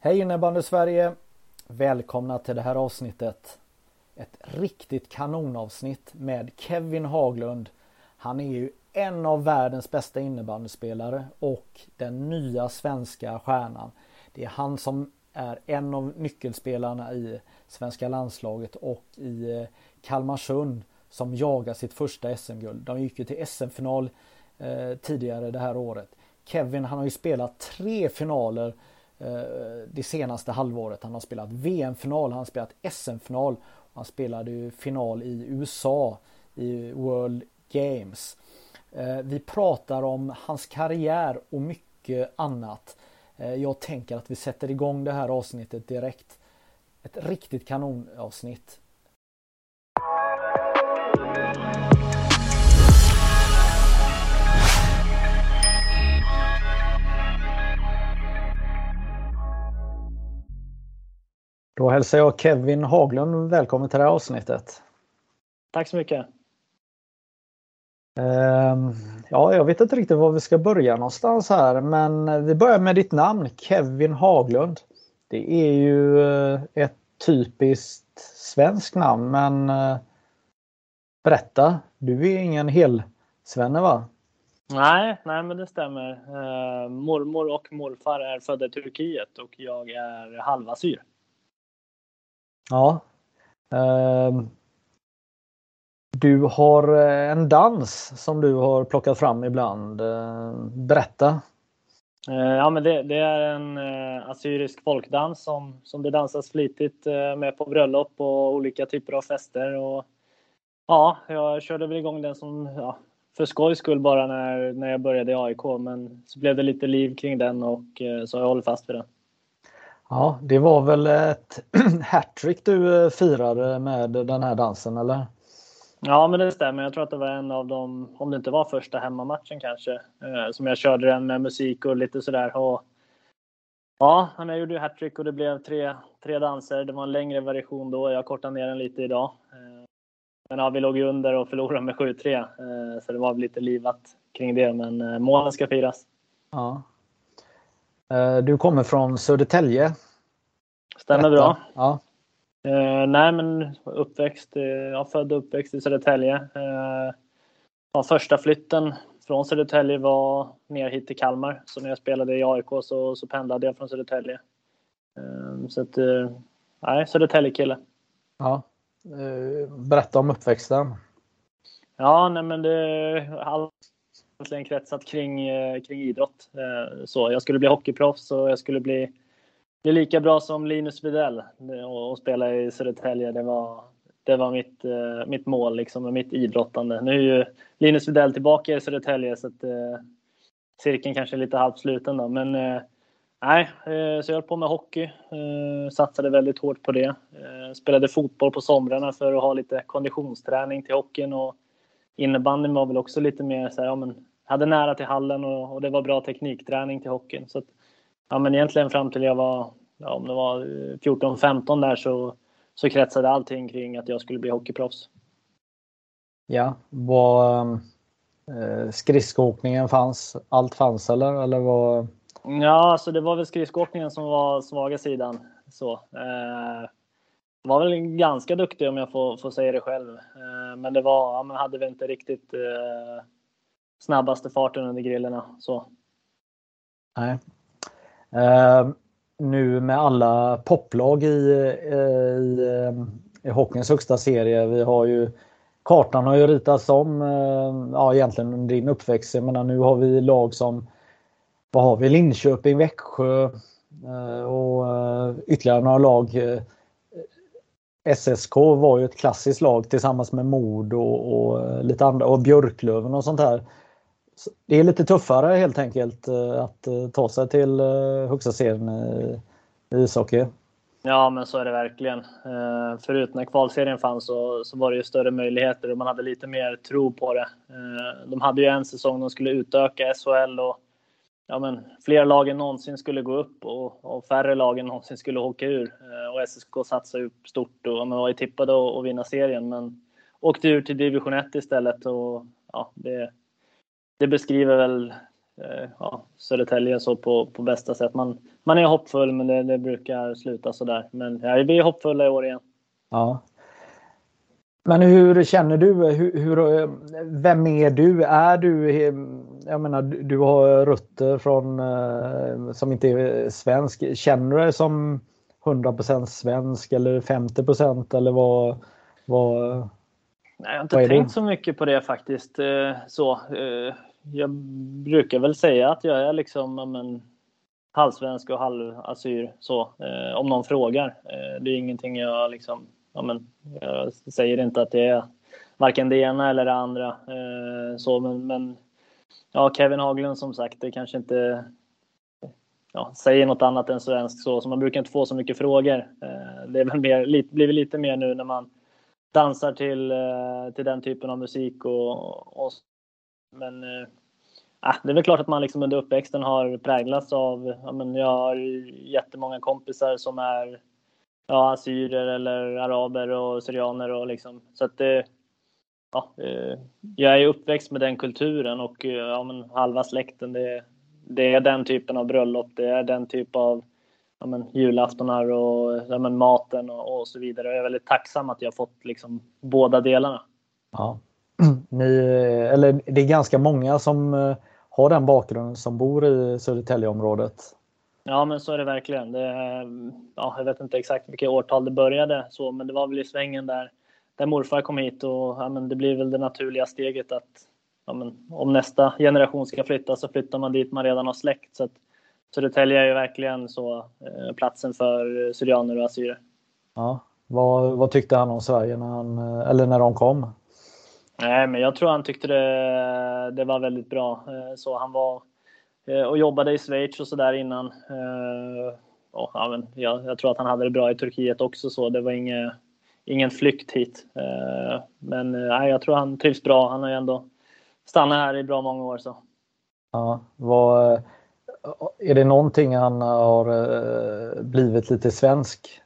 Hej innebandy Sverige! Välkomna till det här avsnittet. Ett riktigt kanonavsnitt med Kevin Haglund. Han är ju en av världens bästa innebandyspelare och den nya svenska stjärnan. Det är han som är en av nyckelspelarna i svenska landslaget och i eh, Kalmarsund som jagar sitt första SM-guld. De gick ju till SM-final eh, tidigare det här året. Kevin han har ju spelat tre finaler eh, Eh, det senaste halvåret. Han har spelat VM-final, han har spelat SM-final han spelade ju final i USA i World Games. Eh, vi pratar om hans karriär och mycket annat. Eh, jag tänker att vi sätter igång det här avsnittet direkt. Ett riktigt kanonavsnitt. Då hälsar jag Kevin Haglund välkommen till det här avsnittet. Tack så mycket. Ehm, ja, jag vet inte riktigt var vi ska börja någonstans här, men vi börjar med ditt namn, Kevin Haglund. Det är ju eh, ett typiskt svenskt namn, men eh, berätta, du är ingen helsvenne va? Nej, nej men det stämmer. Uh, mormor och morfar är födda i Turkiet och jag är halvassyr. Ja. Ehm, du har eh, en dans som du har plockat fram ibland. Eh, berätta. Eh, ja, men det, det är en assyrisk folkdans som, som det dansas flitigt med på bröllop och olika typer av fester. Och, ja, jag körde väl igång den som ja, för skojs skull bara när, när jag började i AIK, men så blev det lite liv kring den och så har jag hållit fast vid den. Ja, det var väl ett hattrick du eh, firade med den här dansen eller? Ja, men det stämmer. Jag tror att det var en av de, om det inte var första hemmamatchen kanske, eh, som jag körde den med musik och lite sådär. Och, ja, jag gjorde hattrick och det blev tre, tre danser. Det var en längre version då. Jag kortade ner den lite idag. Eh, men ja, vi låg ju under och förlorade med 7-3, eh, så det var lite livat kring det. Men målen ska firas. Ja. Eh, du kommer från Södertälje. Stämmer bra. Ja. Uh, nej, men uppväxt, uh, jag född och uppväxt i Södertälje. Uh, första flytten från Södertälje var ner hit till Kalmar. Så när jag spelade i AIK så, så pendlade jag från Södertälje. Uh, så att, uh, nej, Södertälje-kille. Ja. berätta om uppväxten. Ja, nej men det har egentligen kretsat kring, eh, kring idrott. Eh, så jag skulle bli hockeyproffs och jag skulle bli bli lika bra som Linus Widell eh, och spela i Södertälje. Det var, det var mitt, mitt mål liksom, och mitt idrottande. Nu är ju Linus Widell tillbaka i Södertälje så att cirkeln kanske är lite halvsluten då. Men nej, så jag höll på med hockey. Satsade väldigt hårt på det. Spelade fotboll på somrarna för att ha lite konditionsträning till hockeyn och innebandyn var väl också lite mer så här, ja, men hade nära till hallen och, och det var bra teknikträning till hockeyn. Så att, ja, men egentligen fram till jag var, ja, om det var 14-15 där så, så kretsade allting kring att jag skulle bli hockeyproffs. Ja, var eh, skridskoåkningen fanns, allt fanns eller? eller var... Ja, alltså det var väl skridskoåkningen som var svaga sidan. Så, eh, var väl ganska duktig om jag får, får säga det själv. Eh, men det var, ja, man hade väl inte riktigt eh, snabbaste farten under grillorna. Så. Nej, Uh, nu med alla poplag i, eh, i, eh, i hockeyns högsta serie. Vi har ju Kartan har ju ritats om, ehm, ja egentligen under din uppväxt. Jag menar, nu har vi lag som vad har vi? Linköping, Växjö eh, och ytterligare några lag. SSK var ju ett klassiskt lag tillsammans med Mod och, och lite andra och Björklöven och sånt här det är lite tuffare helt enkelt eh, att eh, ta sig till eh, högsta serien i ishockey. Ja, men så är det verkligen. Förut när kvalserien fanns så, så var det ju större möjligheter och man hade lite mer tro på det. De hade ju en säsong de skulle utöka SHL och ja, men, fler lag än någonsin skulle gå upp och, och färre lag än någonsin skulle åka ur. Och SSK satsade upp stort och man var ju tippade att vinna serien men åkte ur till division 1 istället. Och, ja, det, det beskriver väl eh, ja, Södertälje så på, på bästa sätt. Man, man är hoppfull men det, det brukar sluta sådär. Men ja, vi är hoppfulla i år igen. Ja, men hur känner du? Hur, hur, vem är du? Är du, jag menar, du har rötter från, eh, som inte är svensk. Känner du dig som 100% svensk eller 50% eller vad? vad Nej, jag har inte tänkt så mycket på det faktiskt. Eh, så, jag brukar väl säga att jag är liksom men, halvsvensk och halvassyr så, eh, om någon frågar. Eh, det är ingenting jag liksom ja, men, jag säger inte att det är varken det ena eller det andra. Eh, så, men, men ja, Kevin Haglund som sagt, det kanske inte ja, säger något annat än svenskt så, så man brukar inte få så mycket frågor. Eh, det är väl mer, lite, blir väl lite mer nu när man dansar till, eh, till den typen av musik och, och men eh, det är väl klart att man liksom under uppväxten har präglats av, ja, men jag har jättemånga kompisar som är ja, assyrier eller araber och syrianer och liksom så att det ja, eh, jag är uppväxt med den kulturen och eh, ja, men halva släkten det, det är den typen av bröllop, det är den typ av ja, men, julaftonar och ja, men, maten och, och så vidare. Jag är väldigt tacksam att jag fått liksom båda delarna. Ja. Ni, eh, eller det är ganska många som eh, har den bakgrunden som bor i Södertäljeområdet. Ja, men så är det verkligen. Det, ja, jag vet inte exakt vilket årtal det började, så, men det var väl i svängen där, där morfar kom hit och ja, men det blir väl det naturliga steget att ja, men, om nästa generation ska flytta så flyttar man dit man redan har släkt. Så att Södertälje är ju verkligen så eh, platsen för syrianer och assyrier. Ja, vad, vad tyckte han om Sverige när, han, eller när de kom? Nej, men jag tror han tyckte det, det var väldigt bra. Eh, så han var Eh, och jobbade i Schweiz och sådär innan. Eh, och, ja, men jag, jag, tror att han hade det bra i Turkiet också så det var inge, ingen flykt hit. Men nej, jag tror han trivs bra. Han har ju ändå stannat här i bra många år. Så. Ja, vad, är det någonting han har blivit lite svensk?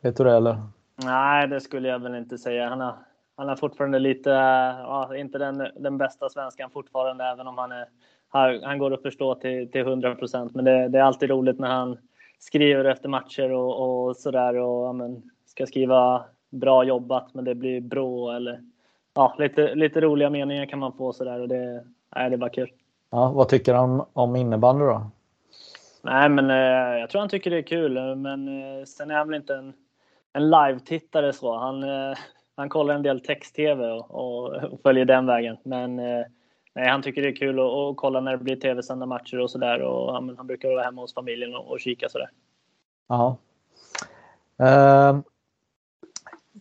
Vet du det eller? Nej, det skulle jag väl inte säga. Han har, han har fortfarande lite, ja, inte den, den bästa svenskan fortfarande, även om han är han, han går att förstå till, till 100 procent. Men det, det, är alltid roligt när han skriver efter matcher och, och sådär och ja, men, ska skriva bra jobbat men det blir bra eller ja, lite, lite roliga meningar kan man få sådär och det, nej, det är bara kul. Ja, vad tycker han om innebandy då? Nej, men eh, jag tror han tycker det är kul, men eh, sen är han väl inte en, en live-tittare så. Han, eh, han kollar en del text-tv och, och, och, följer den vägen. Men eh, Nej, han tycker det är kul att, kolla när det blir tv-sända matcher och sådär. Han, han brukar vara hemma hos familjen och, och kika sådär. Ja. Uh,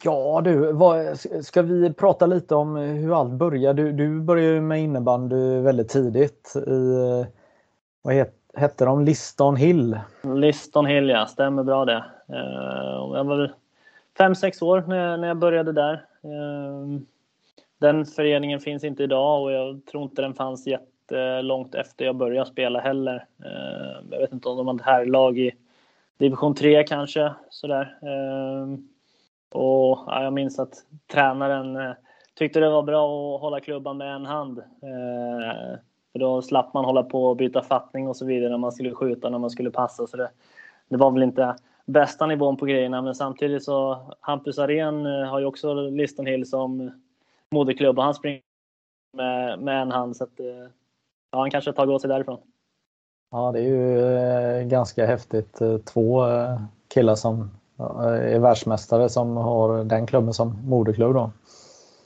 ja du, vad, ska vi prata lite om hur allt börjar? Du, du började ju med innebandy väldigt tidigt i, vad het, hette de, Liston Hill? Liston Hill ja, stämmer bra det. Uh, jag var 5-6 år när, när jag började där. Ehm, den föreningen finns inte idag och jag tror inte den fanns jättelångt efter jag började spela heller. Ehm, jag vet inte om de hade herrlag i division 3 kanske sådär. Ehm, och ja, jag minns att tränaren eh, tyckte det var bra att hålla klubban med en hand. För då slapp man hålla på och byta fattning och så vidare när man skulle skjuta, när man skulle passa. Så det, det var väl inte bästa nivån på grejerna, men samtidigt så Hampus Arén har ju också Liston Hill som moderklubb och han springer med, med en hand. Så att, eh, ja, han kanske tagit åt sig därifrån. Ja, det är ju eh, ganska häftigt. Eh, två killar som är världsmästare som har den klubben som moderklubb då.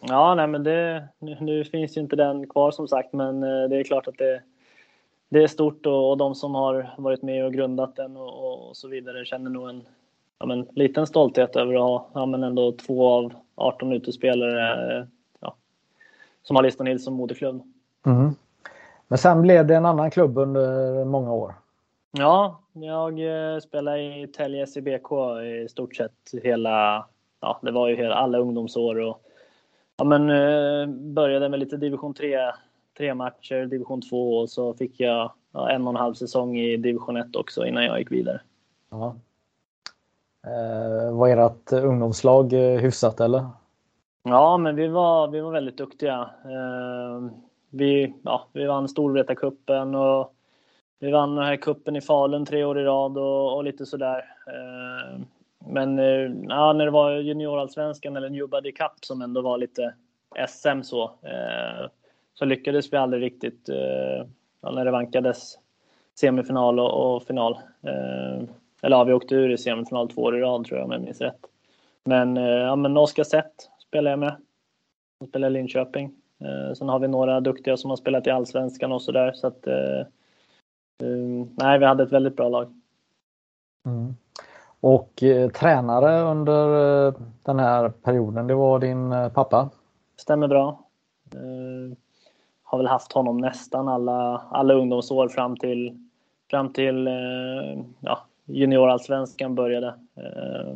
Ja, nej, men det, nu, nu, finns ju inte den kvar som sagt, men det är klart att det, det är stort och, och de som har varit med och grundat den och, och så vidare känner nog en ja, men, liten stolthet över att ha ja, men ändå två av 18 utespelare som har Liston Hill som moderklubb. Mm. Men sen blev det en annan klubb under många år. Ja, jag eh, spelade i Tälje SIBK i stort sett hela, ja det var ju hela, alla ungdomsår och ja men eh, började med lite division 3, tre matcher, division 2 och så fick jag ja, en och en halv säsong i division 1 också innan jag gick vidare. Ja. Eh, var ert ungdomslag eh, hyfsat eller? Ja, men vi var, vi var väldigt duktiga. Eh, vi, ja, vi vann Storvreta-cupen och vi vann den här kuppen i Falun tre år i rad och, och lite sådär. Eh, men eh, ja, när det var juniorallsvenskan eller New Buddy Cup som ändå var lite SM så, eh, så lyckades vi aldrig riktigt ja, när det vankades semifinal och, och final. Eller ja, vi åkte ur i semifinal två år i rad tror jag om jag minns rätt. Men, ja, men Oskar Sett spelar jag med. Han spelar i Linköping. Sen har vi några duktiga som har spelat i Allsvenskan och sådär. Så att, Ehm, nej, vi hade ett väldigt bra lag. Mm. Och eh, tränare under eh, den här perioden, det var din eh, pappa? Stämmer bra. Har väl haft honom nästan alla, alla ungdomsår fram till, fram till eh, ja, juniorallsvenskan började. Eh,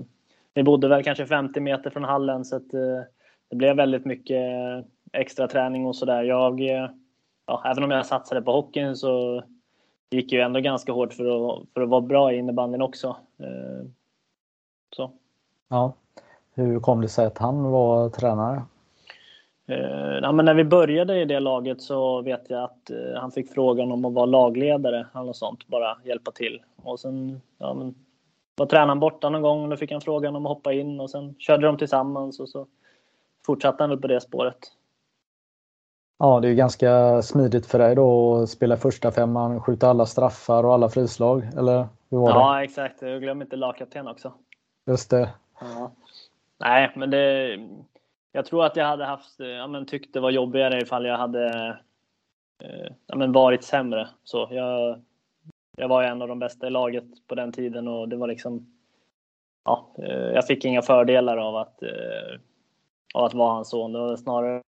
vi bodde väl kanske 50 meter från hallen så att, eh, det blev väldigt mycket extra träning och sådär. Jag, eh, ja, även om jag satsade på hockeyn så gick ju ändå ganska hårt för att, för att vara bra i innebandyn också. Eh, så. Ja. Hur kom det sig att han var tränare? Eh, ja, men när vi började i det laget så vet jag att eh, han fick frågan om att vara lagledare eller något sånt, bara hjälpa till. Och sen ja, men, var tränaren borta någon gång och då fick han frågan om att hoppa in och sen körde de tillsammans och så fortsatte han väl på det spåret. Ja, det är ganska smidigt för dig då att spela första femman, skjuta alla straffar och alla frislag, eller hur var det? Ja, exakt. Jag glömmer inte lagkapten också. Just det. Ja. Nej, men det... Jag tror att jag hade haft, ja, men tyckt det var jobbigare ifall jag hade eh, ja, men varit sämre. Så jag, jag var ju en av de bästa i laget på den tiden och det var liksom... Ja, eh, jag fick inga fördelar av att, eh, av att vara hans son. Det var snarare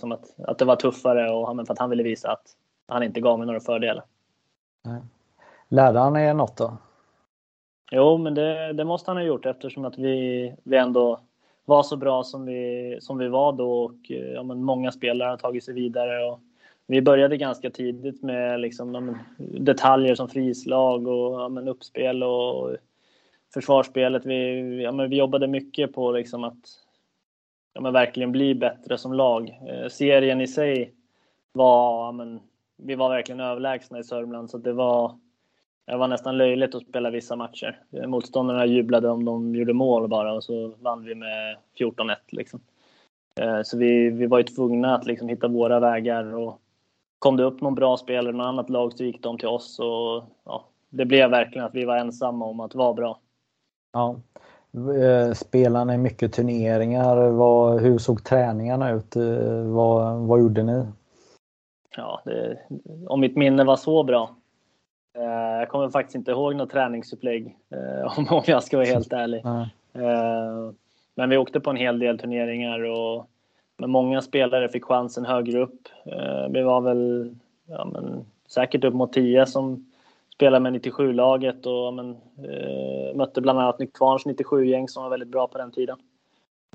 som att, att det var tuffare och för att han ville visa att han inte gav mig några fördelar. Lärde han er något då? Jo, men det, det, måste han ha gjort eftersom att vi, vi ändå var så bra som vi, som vi var då och eh, ja, men många spelare har tagit sig vidare. Och vi började ganska tidigt med liksom, ja, men, detaljer som frislag och ja, men, uppspel och försvarsspelet. Vi, ja, men, vi jobbade mycket på liksom, att ja, men verkligen bli bättre som lag. Eh, serien i sig var, ja, men, vi var verkligen överlägsna i Sörmland så det var, det var nästan löjligt att spela vissa matcher. Motståndarna jublade om de gjorde mål bara och så vann vi med 14-1 liksom. Eh, så vi, vi var ju tvungna att liksom hitta våra vägar och kom det upp någon bra spelare i något annat lag så gick de till oss och ja, det blev verkligen att vi var ensamma om att vara bra. Ja, Eh, spelar ni mycket turneringar? Vad, hur såg träningarna ut? Eh, vad, vad gjorde ni? Ja, det, om mitt minne var så bra. Eh, jag kommer faktiskt inte ihåg något träningsupplägg om, jag ska vara helt ärlig. Men vi åkte på en hel del turneringar och men många spelare fick chansen högre upp. Vi var väl ja, men, säkert upp mot 10 som spelade med 97-laget och men, eh, mötte bland annat Nykvarns 97-gäng som var väldigt bra på den tiden.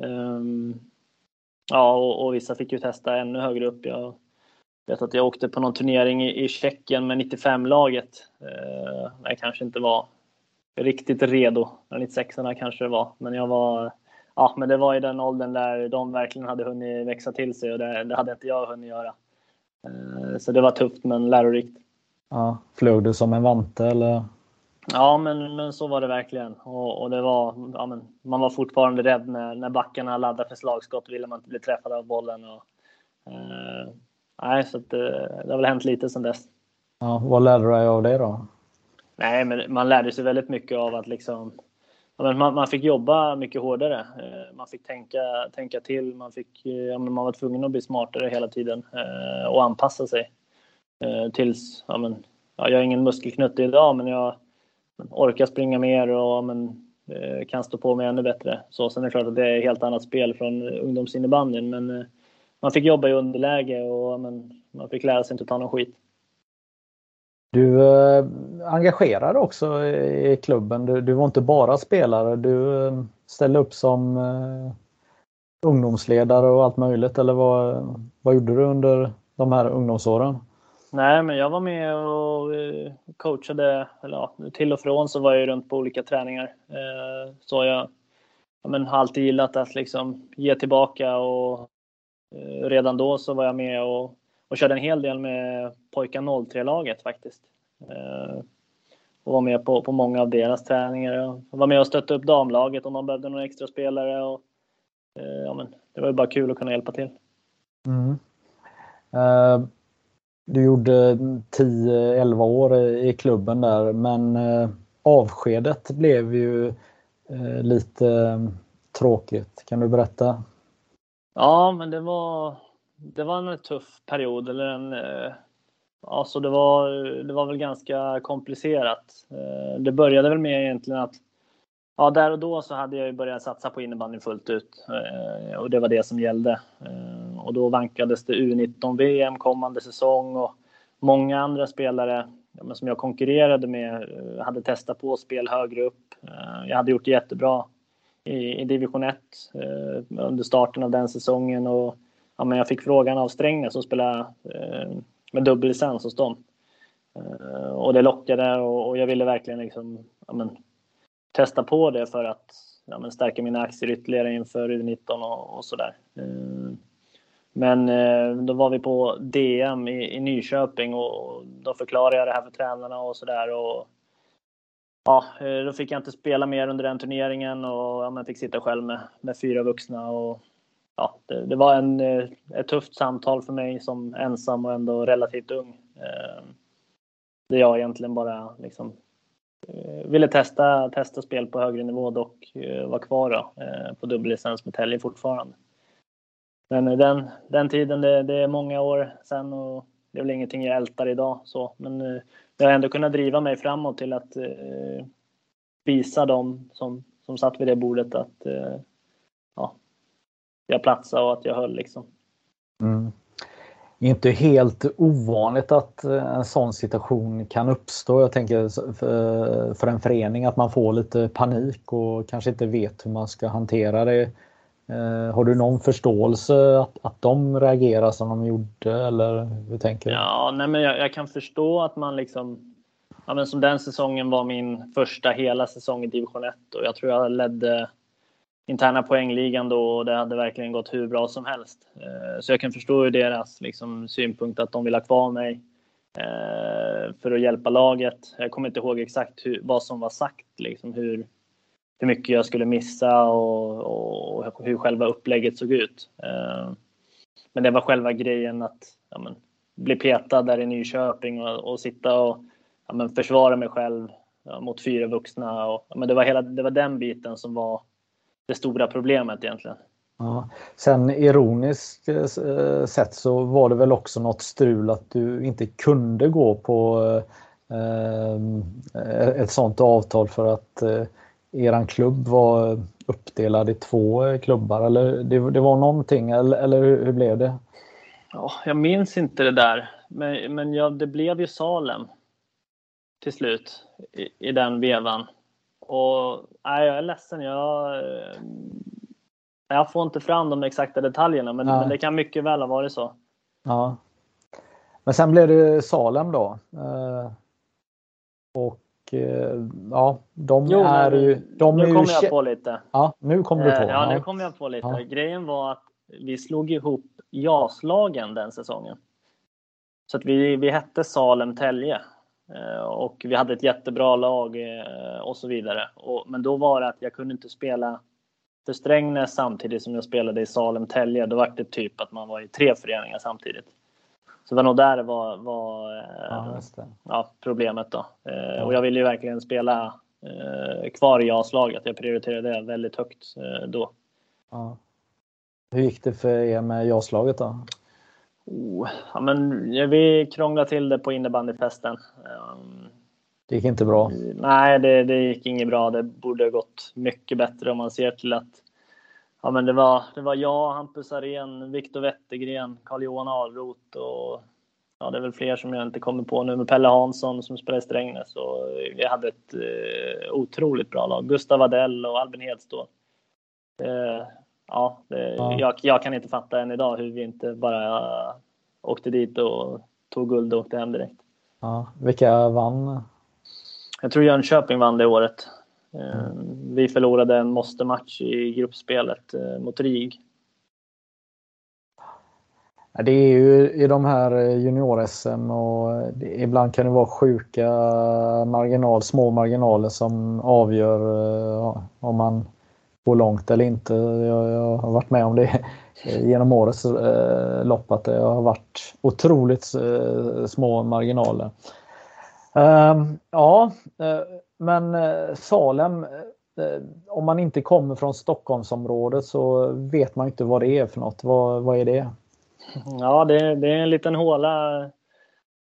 Um, ja, och, och, vissa fick ju testa ännu högre upp. Jag vet att jag åkte på någon turnering i, i Tjeckien med 95-laget. Uh, jag kanske inte var riktigt redo. 96 kanske det var, men jag var Ja, men det var i den åldern där de verkligen hade hunnit växa till sig och det, det hade inte jag hunnit göra. Uh, så det var tufft men lärorikt. Ja, flög du som en vante eller? Ja, men, men så var det verkligen. Och, och det var, ja, men, man var fortfarande rädd när, när backarna laddade för slagskott. ville man inte bli träffad av bollen. Och, eh, nej, så att, eh, det har väl hänt lite sedan dess. Ja, vad lärde du dig av det då? Nej, men man lärde sig väldigt mycket av att liksom, man, man fick jobba mycket hårdare. Eh, man fick tänka, tänka till. Man, fick, ja, men man var tvungen att bli smartare hela tiden eh, och anpassa sig. Eh, tills, ja, men, ja, jag är ingen muskelknutte idag men jag orkar springa mer och men, eh, kan stå på mig ännu bättre. Så sen är det klart att det är ett helt annat spel från ungdomsinnebandyn men eh, man fick jobba i underläge och men, man fick lära sig inte ta någon skit. Du eh, engagerade också i klubben. Du, du, var inte bara spelare. Du eh, ställde upp som eh, ungdomsledare och allt möjligt. Eller vad, vad gjorde du under de här ungdomsåren? Nej, men jag var med och eh, coachade, eller ja, till och från så var jag runt på olika träningar. Eh, så jag ja, men, har alltid gillat att liksom ge tillbaka och Eh, redan då så var jag med och, och körde en hel del med pojkarna 03-laget faktiskt. Eh, och var med på, på många av deras träningar. Jag var med och stötte upp damlaget om de behövde några extra spelare. Och, eh, ja, men, det var ju bara kul att kunna hjälpa till. Mm. Uh du gjorde 10-11 år i klubben där men uh, avskedet blev ju uh, lite tråkigt. Kan du berätta? Ja, men det var, det var en tuff period. Eller en, alltså det, var, det var väl ganska komplicerat. Eh, det började väl med egentligen att Ja, där och då så hade jag ju börjat satsa på innebandy fullt ut eh, och det var det som gällde och då vankades det U19-VM kommande säsong och många andra spelare ja, som jag konkurrerade med hade testat på spel högre upp. Eh, jag hade gjort det jättebra i, i division 1 eh, under starten av den säsongen och ja, men jag fick frågan av Strängnäs som spelar eh, med dubbel licens hos dem. Eh, och det lockade och, och jag ville verkligen liksom, ja, men, testa på det för att ja, men, stärka mina aktier ytterligare inför U19 och, och sådär. Eh, men eh, då var vi på DM i, i Nyköping och då förklarade jag det här för tränarna och sådär. Ja, eh, då fick jag inte spela mer under den turneringen och ja, man fick sitta själv med, med fyra vuxna. Och, ja, det, det var en, eh, ett tufft samtal för mig som ensam och ändå relativt ung. Ehm, där jag egentligen bara liksom, eh, ville testa, testa spel på högre nivå dock var kvar då, på dubbellicens med Telge fortfarande. Men den, den tiden, det, det, är många år sedan och det är väl ingenting jag ältar idag. Så. Men eh, det har ändå kunnat driva mig framåt till att eh, visa dem som, som satt vid det bordet att eh, ja, jag platsade och att jag höll. Liksom. Mm. Det är inte helt ovanligt att eh, en sån situation kan uppstå. Jag tänker för, för en förening att man får lite panik och kanske inte vet hur man ska hantera det Eh, Eh, har du någon förståelse att, att de reagerar som de gjorde eller hur tänker du? Ja, nej men jag, jag, kan förstå att man liksom, ja men som den säsongen var min första hela säsong i division 1 och jag tror jag ledde interna poängligan då och det hade verkligen gått hur bra som helst. Eh, så jag kan förstå deras liksom, synpunkt att de vill ha kvar mig eh, för att hjälpa laget. Jag kommer inte ihåg exakt hur, vad som var sagt, liksom hur, hur mycket jag skulle missa och, och hur själva upplägget såg ut. Eh, men det var själva grejen att ja, men, bli petad där i Nyköping och, och sitta och ja, men, försvara mig själv ja, mot fyra vuxna. Och, men det, var hela, det var den biten som var det stora problemet egentligen. Ja. Sen ironiskt eh, eh sett så var det väl också något strul att du inte kunde gå på eh, eh ett sånt avtal för att eh, eran klubb var uppdelad i två klubbar eller det, det var någonting eller, eller hur, hur, blev det? Ja, jag minns inte det där men, men ja, det blev ju Salem till slut i, i den vevan. Och nej, jag är ledsen, jag, jag får inte fram de exakta detaljerna men, men det kan mycket väl ha varit så. Ja. Men sen blev det Salem då. Eh, och Eh, ja, de jo, är ju... De nu kommer jag på lite. Ja, nu kommer du på. Eh, ja, nu kommer jag på lite. Ja. Grejen var att vi slog ihop JAS-lagen den säsongen. Så att vi, vi hette Salem-Tälje. Eh, och vi hade ett jättebra lag och så vidare. Och, men då var det att jag kunde inte spela för Strängnäs samtidigt som jag spelade i Salem-Tälje. Då var det typ att man var i tre föreningar samtidigt. Så det var nog där var, var ja, det. Ja, problemet. Då. Eh, ja. Och jag ville ju verkligen spela eh, kvar i JAS-laget. Jag prioriterade det väldigt högt eh, då. Hur gick det för er med JAS-laget då? Oh, ja, men, vi krånglade till det på innebandyfesten. Um, det gick inte bra? Nej, det, det gick inget bra. Det borde ha gått mycket bättre om man ser till att ja, men det, var, det var jag, Hampus Arén, Viktor Wettergren, Carl-Johan Ahlroth och ja, det är väl fler som jag inte kommer på nu, med Pelle Hansson som spelar i Strängnäs och vi hade ett eh, otroligt bra lag. Gustav Adell och Albin Hedstål. Eh, ja, det, ja. Jag, jag, kan inte fatta än idag hur vi inte bara åkte dit och tog guld och åkte hem direkt. Ja, vilka vann? Jag tror Jönköping vann det året. Mm. Vi förlorade en måste-match i gruppspelet eh, mot RIG. Det är ju i de här junior-SM och det, ibland kan det vara sjuka marginal, små marginaler som avgör om man går långt eller inte. Jag, jag, har varit med om det genom årets eh, lopp att det har varit otroligt eh, små marginaler. Uh, ja, men eh, Salem, eh, om man inte kommer från Stockholmsområdet så vet man inte vad det är för något. Vad, vad är det? Ja, det, det är en liten håla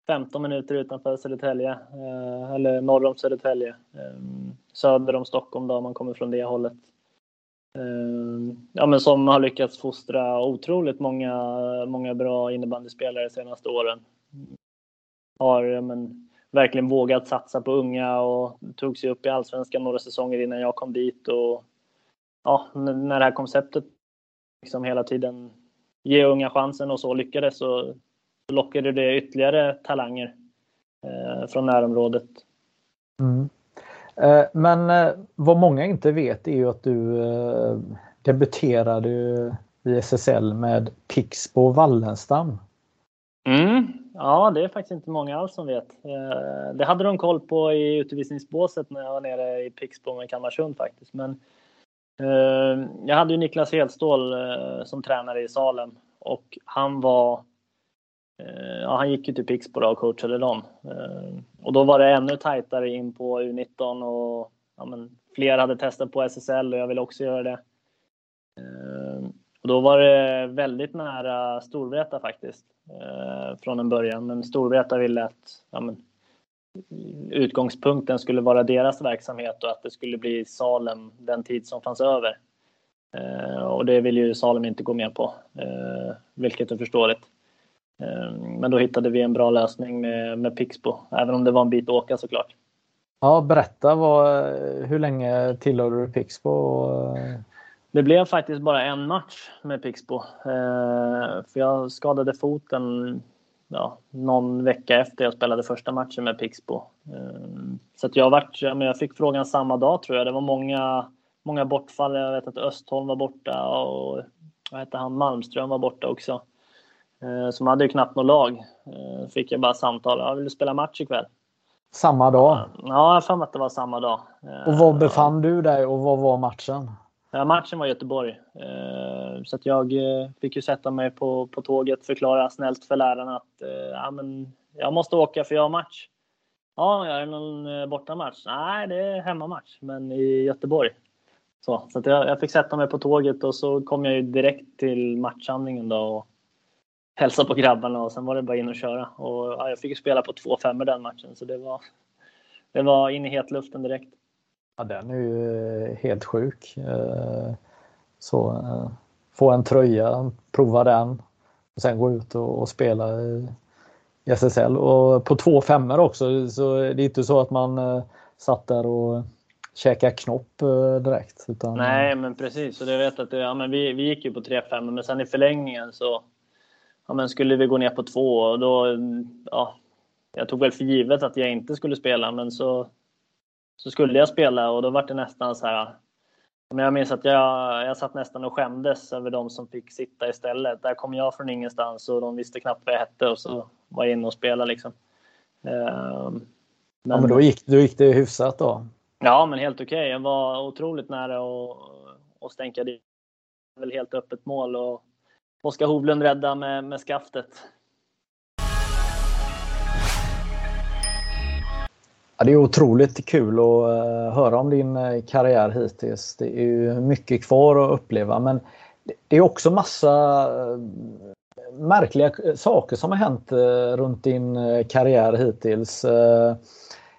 15 minuter utanför Södertälje, eh, eller norr om Södertälje. Söder om Stockholm då, om man kommer från det hållet. Ja, men som har lyckats fostra otroligt många, många bra innebandyspelare de senaste åren. Har men, verkligen vågat satsa på unga och tog sig upp i allsvenskan några säsonger innan jag kom dit. Och, ja, när det här konceptet liksom hela tiden ge unga chansen och så lyckades så lockade det ytterligare talanger eh, från närområdet. Mm. Eh, men eh, vad många inte vet är ju att du eh, debuterade i SSL med Pixbo Wallenstam. Mm. Ja, det är faktiskt inte många alls som vet. Eh, det hade de koll på i utvisningsbåset när jag var nere i Pixbo med Kalmarsund faktiskt. Men eh, jag hade ju Niklas Hedstål eh, som tränare i Salem och han var Ja, han gick ju till Pixbo och coachade dem. Och då var det ännu tajtare in på U19 och ja, men, fler hade testat på SSL och jag ville också göra det. Och då var det väldigt nära Storvreta faktiskt eh, från en början. Men Storvreta ville att ja, men, utgångspunkten skulle vara deras verksamhet och att det skulle bli Salem den tid som fanns över. Eh, och det vill ju Salem inte gå med på, eh, vilket är förståeligt. Eh, men då hittade vi en bra lösning med, med Pixbo, även om det var en bit att åka såklart. Ja, berätta vad, hur länge tillhörde du Pixbo? Eh, det blev faktiskt bara en match med Pixbo. Eh, för jag skadade foten ja, någon vecka efter jag spelade första matchen med Pixbo. Eh, så jag, varit, ja, men jag fick frågan samma dag tror jag. Det var många, många bortfall. Jag vet att Östholm var borta och vad hette han? Malmström var borta också. Eh, så man hade ju knappt något lag. Eh, fick jag bara samtal. Jag vill du spela match ikväll? Samma dag? Ja, jag har att det var samma dag. Och var befann du dig och vad var matchen? Ja, matchen var i Göteborg. Eh, så att jag eh, fick ju sätta mig på, på tåget, förklara snällt för lärarna att eh, ja, men jag måste åka för jag har match. Ja, är det någon bortamatch? Nej, det är hemmamatch, men i Göteborg. Så, så att jag, jag, fick sätta mig på tåget och så kom jag ju direkt till matchhandlingen då och hälsa på grabbarna och sen var det bara in och köra. Och ja, jag fick ju spela på två femmor den matchen så det var, det var in i hetluften direkt. Ja, den är ju eh, helt sjuk. Eh, så eh, få en tröja, prova den och sen gå ut och, spela i SSL. Och på två femmor också, så det är inte så att man satt där och käka knopp direkt. Utan... Nej, men precis. Och det vet att det, ja, men vi, vi gick ju på tre femmor, men sen i förlängningen så ja, men skulle vi gå ner på två och då, ja, jag tog väl för givet att jag inte skulle spela, men så så skulle jag spela och då var det nästan så här. Men jag minns att jag, jag satt nästan och skämdes över de som fick sitta istället. Där kom jag från ingenstans och de visste knappt vad jag hette och så var jag inne och spelade liksom. Men, ja, men då gick, då gick det hyfsat då? Ja, men helt okej. Okay. Jag var otroligt nära och, och stänka dit. Väl helt öppet mål och Oskar Hovlund rädda med, med skaftet. Ja, det är otroligt kul att eh, höra om din eh, karriär hittills. Det är ju mycket kvar att uppleva men det är också massa eh, märkliga saker som har hänt runt din karriär hittills. Det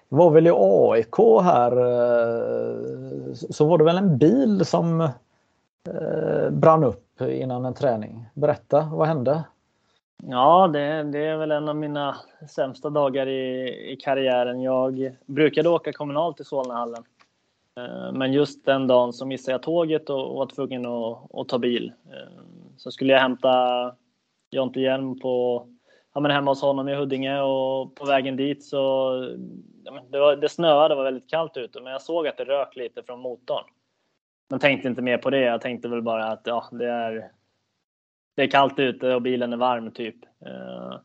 var väl i AIK här så var det väl en bil som brann upp innan en träning. Berätta, vad hände? Ja, det, det, är väl en av mina sämsta dagar i, i karriären. Jag brukade åka kommunalt till Solnahallen. Eh, men just den dagen så missade jag tåget och var tvungen att, att ta bil. Eh, så skulle jag hämta Jonte Hjelm på, ja, men hemma hos honom i Huddinge och på vägen dit så ja, det, var, det snöade, det var väldigt kallt ute, men jag såg att det rök lite från motorn. Men tänkte inte mer på det. Jag tänkte väl bara att ja, det är, det är kallt ute och bilen är varm typ. Eh,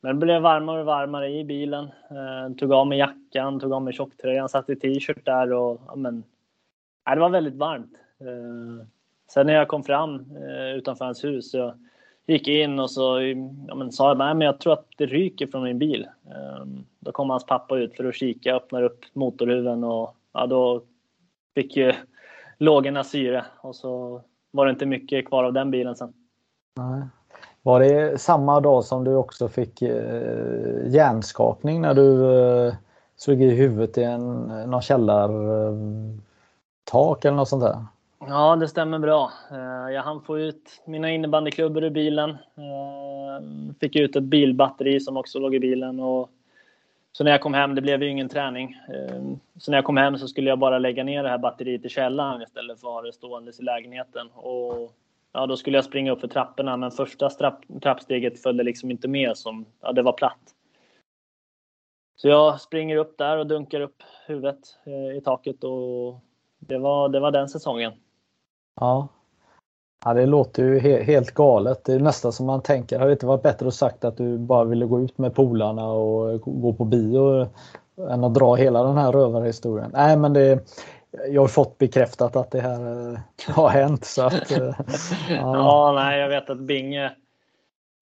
men det blev varmare och varmare i bilen. Eh, tog av mig jackan, tog av mig tjocktröjan, satt i t-shirt där och ja, men, ja, det var väldigt varmt. Eh, sen när jag kom fram utanför hans hus så gick in och så ja, men, sa jag men jag tror att det ryker från min bil. Då kom hans pappa ut för att kika, öppnar upp motorhuven och ja, då fick ju lågorna syre och så var det inte mycket kvar av den bilen sen. Nej. Var det samma dag som du också fick eh, hjärnskakning när du eh, slog i huvudet i en, någon källartak eller något sånt där? Ja, det stämmer bra. Eh, jag hann få ut mina innebandyklubbor ur bilen. Eh, fick ut ett bilbatteri som också låg i bilen. Och så när jag kom hem, det blev ju ingen träning. Eh, så när jag kom hem så skulle jag bara lägga ner det här batteriet i källaren istället för att ha det ståendes i lägenheten. Och ja, då skulle jag springa upp för trapporna, men första trapp, trappsteget följde liksom inte med som, ja, det var platt. Så jag springer upp där och dunkar upp huvudet eh, i taket och det var, det var den säsongen. Ja. ja, det låter ju he helt galet. Det är nästan som man tänker, hade det inte varit bättre att sagt att du bara ville gå ut med polarna och gå på bio än att dra hela den här rövarhistorien? Nej, men det, jag har fått bekräftat att det här eh, har hänt. Så att, eh, ja. ja, nej, jag vet att Binge,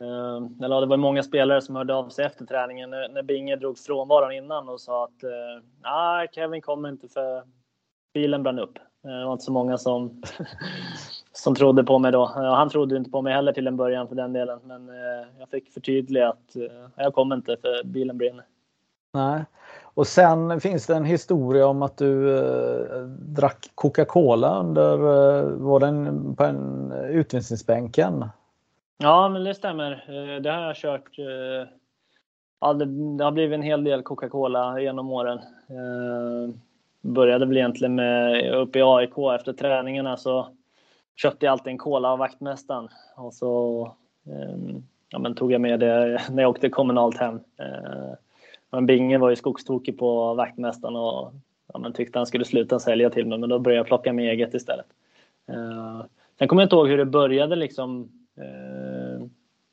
eh, eller det var många spelare som hörde av sig efter träningen när Binge drog frånvaron innan och sa att nej, Kevin kommer inte för bilen brann upp. Det var inte så många som, som trodde på mig då. Han trodde inte på mig heller till en början för den delen, men jag fick förtydliga att jag kommer inte för bilen brinner. Nej. Och sen finns det en historia om att du eh, drack Coca-Cola under, eh, var den på en utvisningsbänken? Ja, men det stämmer. Eh, det har jag kört. Eh, ja, det, det har blivit en hel del Coca-Cola genom åren. Eh, började väl egentligen med uppe i AIK efter träningarna så köpte jag alltid en cola av vaktmästaren och så eh, ja, men tog jag med det när jag åkte kommunalt hem. Eh, men Binge var ju skogstokig på vaktmästaren och ja, men tyckte han skulle sluta sälja till mig, men då började jag plocka med eget istället. Uh, sen kommer jag inte ihåg hur det började liksom. Uh,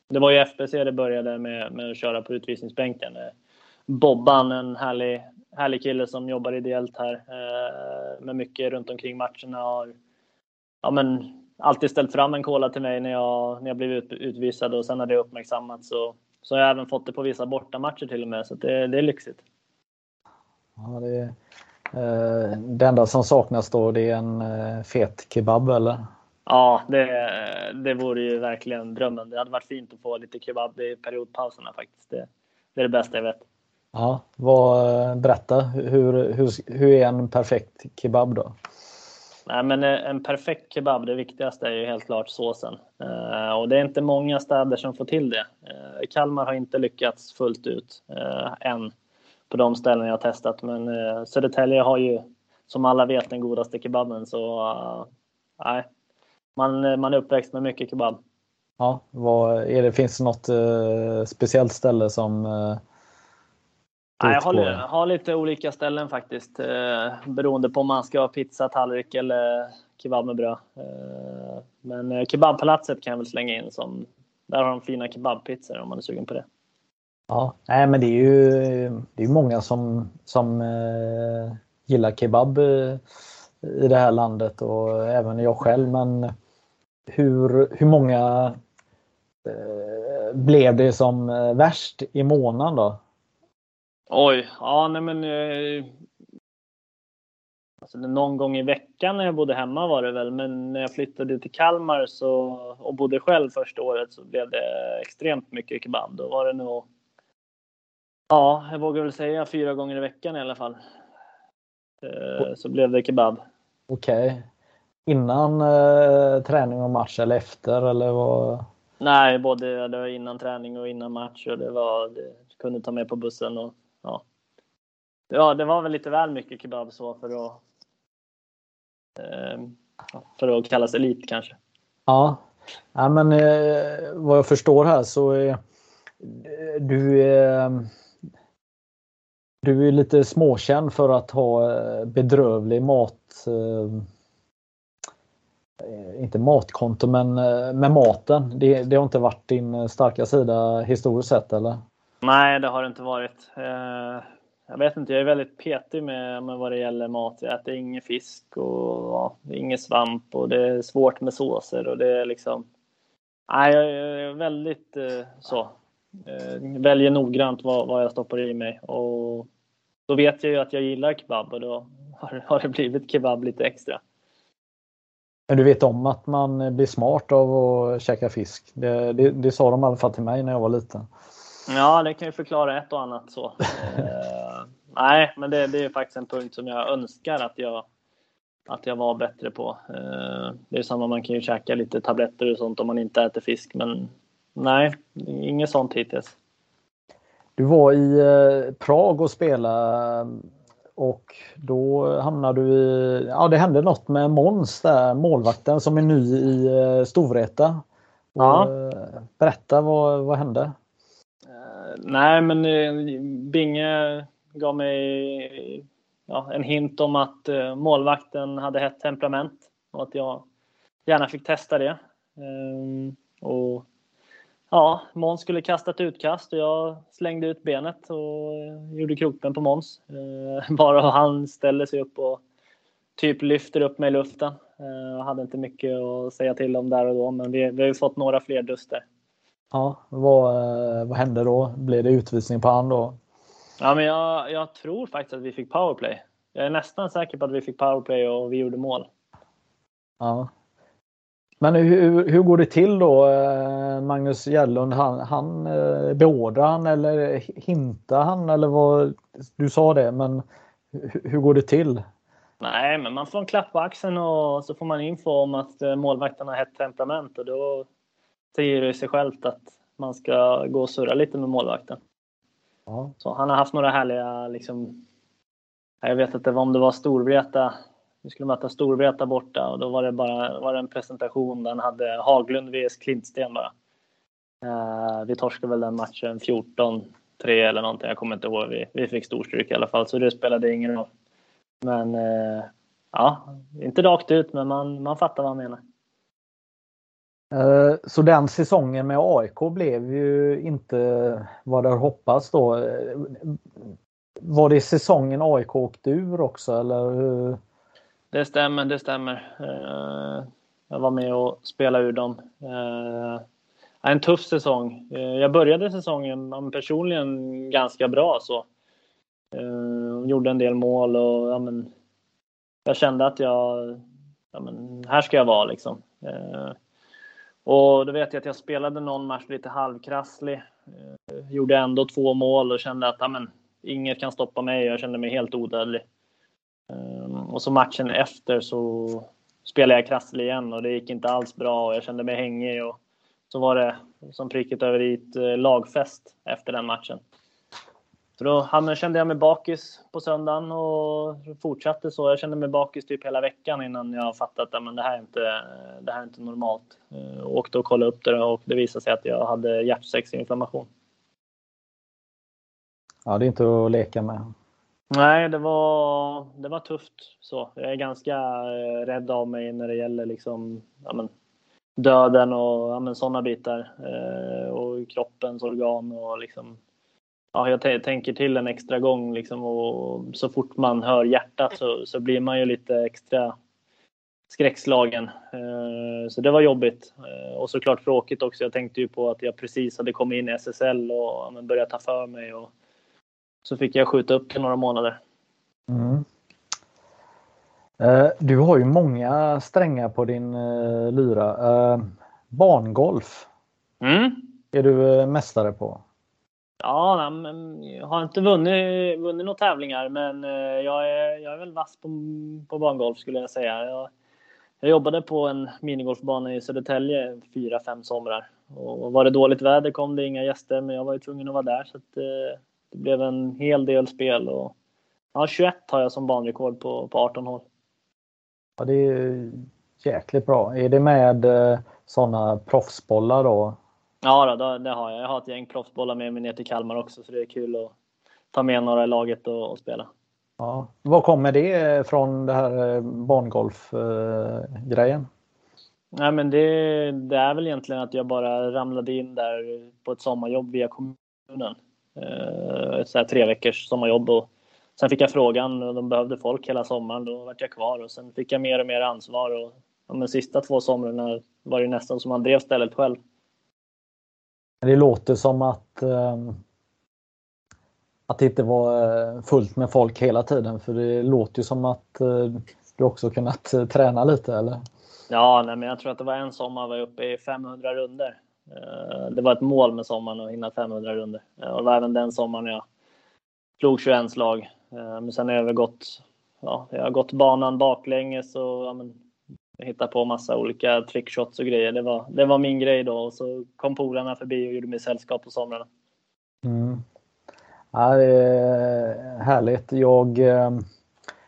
det var ju FBC det började med, med att köra på utvisningsbänken. Uh, Bobban, en härlig, härlig kille som jobbar ideellt här uh, med mycket runt omkring matcherna, har ja, men, alltid ställt fram en kola till mig när jag, när jag blivit utvisad och sen har det uppmärksammats. Och, så har jag även fått det på vissa bortamatcher till och med, så det, det är lyxigt. Ja, det, eh, det enda som saknas då det är en eh, fet kebab eller? Ja, det, det vore ju verkligen drömmen. Det hade varit fint att få lite kebab i periodpauserna faktiskt. Det, det är det bästa jag vet. Ja, vad, berätta, hur, hur, hur är en perfekt kebab då? Nej, men eh, en perfekt kebab, det viktigaste är ju helt klart såsen. Eh, och det är inte många städer som får till det. Eh, Kalmar har inte lyckats fullt ut eh, än på de ställen jag har testat. Men eh, Södertälje har ju som alla vet den godaste kebaben. Så nej, man, man är uppväxt med mycket kebab. Ja, vad är det, finns det något speciellt ställe som Nej, jag har, har, lite olika ställen faktiskt. Eh, beroende på om man ska ha pizza, tallrik eller kebab med bröd. Eh, men eh, kebabpalatset kan jag väl slänga in som där har de fina kebabpizzor om man är sugen på det. Ja, nej, men det är ju det är många som, som eh, gillar kebab eh, i det här landet och även jag själv. Men hur, hur många eh, blev det som värst i månaden då? Oj, ja nej men eh, alltså, någon gång i veckan när jag bodde hemma var det väl, men när jag flyttade till Kalmar så, och bodde själv första året så blev det extremt mycket kebab. Då var det nog, ja, jag vågar väl säga fyra gånger i veckan i alla fall. Eh, så blev det kebab. Okej. Okay. Innan eh, träning och match eller efter eller vad? Nej, både det var innan träning och innan match och det var, det kunde ta med på bussen och ja. Det var väl lite väl mycket kebab så för att eh, för att kallas elit kanske. Ja, ja men eh, vad jag förstår här så är du eh, du är lite småkänd för att ha eh, bedrövlig mat eh, Eh, inte matkonto, men eh, med maten. Det, det, har inte varit din eh, starka sida historiskt sett, eller? Nej, det har det inte varit. Jag vet inte, jag är väldigt petig med, med vad det gäller mat. Jag äter ingen fisk och ja, ingen svamp och det är svårt med såser och det är liksom... Nej, jag är väldigt så. Väljer noggrant vad, vad jag stoppar i mig och då vet jag ju att jag gillar kebab och då har, har det blivit kebab lite extra. Men du vet om att man blir smart av att käka fisk. Det, det, det sa de i alla fall till mig när jag var liten. Ja, det kan ju förklara ett och annat så. nej, men det, det, är faktiskt en punkt som jag önskar att jag, att jag var bättre på. Uh, det är samma, man kan ju käka lite tabletter och sånt om man inte äter fisk, men nej, inget sånt hittills. Du var i eh, Prag och spelade och då hamnade du i, ja det hände något med Måns där, målvakten som är ny i uh, Storvreta. Ja. Uh, berätta, vad, vad hände? Nej men Binge gav mig ja, en hint om att eh, målvakten hade hett temperament och att jag gärna fick testa det. Ehm, och Ja, Måns skulle kasta ett utkast och jag slängde ut benet och eh, gjorde krokben på Måns. Eh, bara han ställer sig upp och typ lyfter upp mig i luften. Eh, jag hade inte mycket att säga till om där och då, men vi, vi har ju fått några fler duster. Ja, vad, vad hände då? Blev det utvisning på han då? Ja, men jag, jag tror faktiskt att vi fick powerplay. Jag är nästan säker på att vi fick powerplay och vi gjorde mål. Ja, men hur, hur går det till då? Eh, Magnus Gällund, han, han eh, beordrar han eller hintar han eller vad? Du sa det, men hur, går det till? Nej, men man får en klapp på axeln och så får man info om att eh, målvakten har hett temperament och då säger det sig självt att man ska gå och surra lite med målvakten. Ja. Så han har haft några härliga, liksom, jag vet inte om det var Storvreta vi skulle möta Storvreta borta och då var det bara var det en presentation där han hade Haglund vs Klintsten bara. Uh, vi torskade väl den matchen 14-3 eller någonting. Jag kommer inte ihåg. Vi, vi fick storstryk i alla fall, så det spelade ingen roll. Men uh, ja, inte rakt ut, men man, man fattar vad han menar. Eh, så den säsongen med AIK blev ju inte vad det hoppats då. Eh, var det säsongen AIK åkte ur också eller? Det stämmer, det stämmer. Eh, jag var med och spelade ur dem. En tuff säsong. Jag började säsongen personligen ganska bra så. Gjorde en del mål och ja, men, jag kände att jag, ja, men, här ska jag vara liksom. Och då vet jag att jag spelade någon match lite halvkrasslig. Eh, gjorde ändå två mål och kände att amen, inget kan stoppa mig. Jag kände mig helt odödlig. Ehm, och så matchen efter så spelade jag krasslig igen och det gick inte alls bra och jag kände mig hängig. Och så var det som pricket över i ett eh, lagfest efter den matchen. Så då kände jag mig bakis på söndagen och fortsatte så. Jag kände mig bakis typ hela veckan innan jag fattade att det här är inte, det här är inte normalt. Jag ehm, åkte och kollade upp det och det visade sig att jag hade hjärtsäcksinflammation. Ja, det är inte att leka med. Nej, det var, det var tufft. Så. Jag är ganska eh, rädd av mig när det gäller liksom, ja, men, döden och ja, sådana bitar. Eh, och kroppens organ. Och liksom, ja, jag tänker till en extra gång. Liksom, och så fort man hör hjärtat så, så blir man ju lite extra skräckslagen. Eh, så det var jobbigt. Eh, och såklart tråkigt också. Jag tänkte ju på att jag precis hade kommit in i SSL och ja, börjat ta för mig. Och, så fick jag skjuta upp till några månader. Mm. Eh, du har ju många strängar på din lyra. Barngolf. Mm. Är du mästare på? Ja, jag har inte vunnit, vunnit några tävlingar men eh, jag är, jag är väl vass på, på bangolf skulle jag säga. Jag, jag jobbade på en minigolfbana i Södertälje fyra, fem somrar och var det dåligt väder kom det inga gäster, men jag var ju tvungen att vara där så att, eh, det blev en hel del spel. Och, ja, 21 har jag som banrekord på, på 18 hål. Ja, det är jäkligt bra. Är det med eh, sådana proffsbollar då? Ja, då, det har jag. Jag har ett gäng proffsbollar med mig ner till Kalmar också, så det är kul att ta med några i laget och, och spela. Ja. Var kommer det från, det här eh, barngolf-grejen? Nej, men det, det, är väl egentligen att jag bara ramlade in där på ett sommarjobb via kommunen. Eh, så här tre veckors sommarjobb och sen fick jag frågan och de behövde folk hela sommaren. Då vart jag kvar och sen fick jag mer och mer ansvar och de sista två somrarna var det nästan som man drev stället själv. Det låter som att ehm, att det inte var eh, fullt med folk hela tiden för det låter ju som att eh, du också kunnat eh, träna lite eller? Ja, nej, men jag tror att det var en sommar var jag uppe i 500 runder. Eh, det var ett mål med sommaren att hinna 500 runder. Och det var även den sommaren jag slog 21 slag. Men sen har jag övergått, ja, jag har gått banan baklänges och ja, men, hitta på massa olika trickshots och grejer. Det var, det var min grej då och så kom polarna förbi och gjorde mig sällskap på somrarna. Mm. Ja, det är härligt. Jag eh,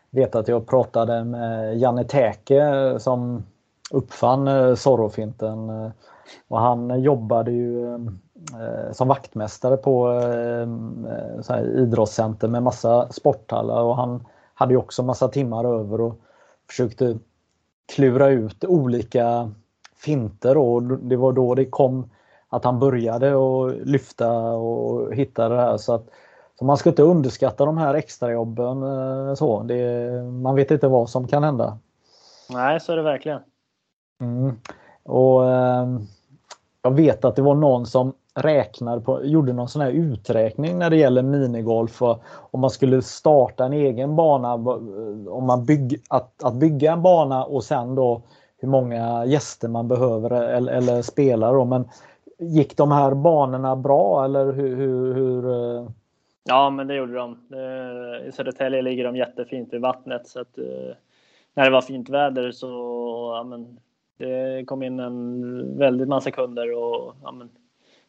vet att jag pratade med Janne Täke som uppfann eh, Zorrofinten. Eh, och han jobbade ju som vaktmästare på så idrottscenter med massa sporthallar och han hade ju också massa timmar över och försökte klura ut olika finter och det var då det kom att han började och lyfta och hitta det här. Så att så man ska inte underskatta de här extrajobben. Eh, så. Det, man vet inte vad som kan hända. Nej, så är det verkligen. Mm. Och eh, Jag vet att det var någon som räknade på, gjorde någon sån här uträkning när det gäller minigolf. Om man skulle starta en egen bana, om man bygg, att, att bygga en bana och sen då hur många gäster man behöver e-, eller, eller spelare. Men gick de här banorna bra eller hur, hur, hur eh? Ja, men det gjorde de. Eh, I Södertälje ligger de jättefint i vattnet så att eh, när det var fint väder så ja, men, det kom in en väldigt massa kunder och ja, men,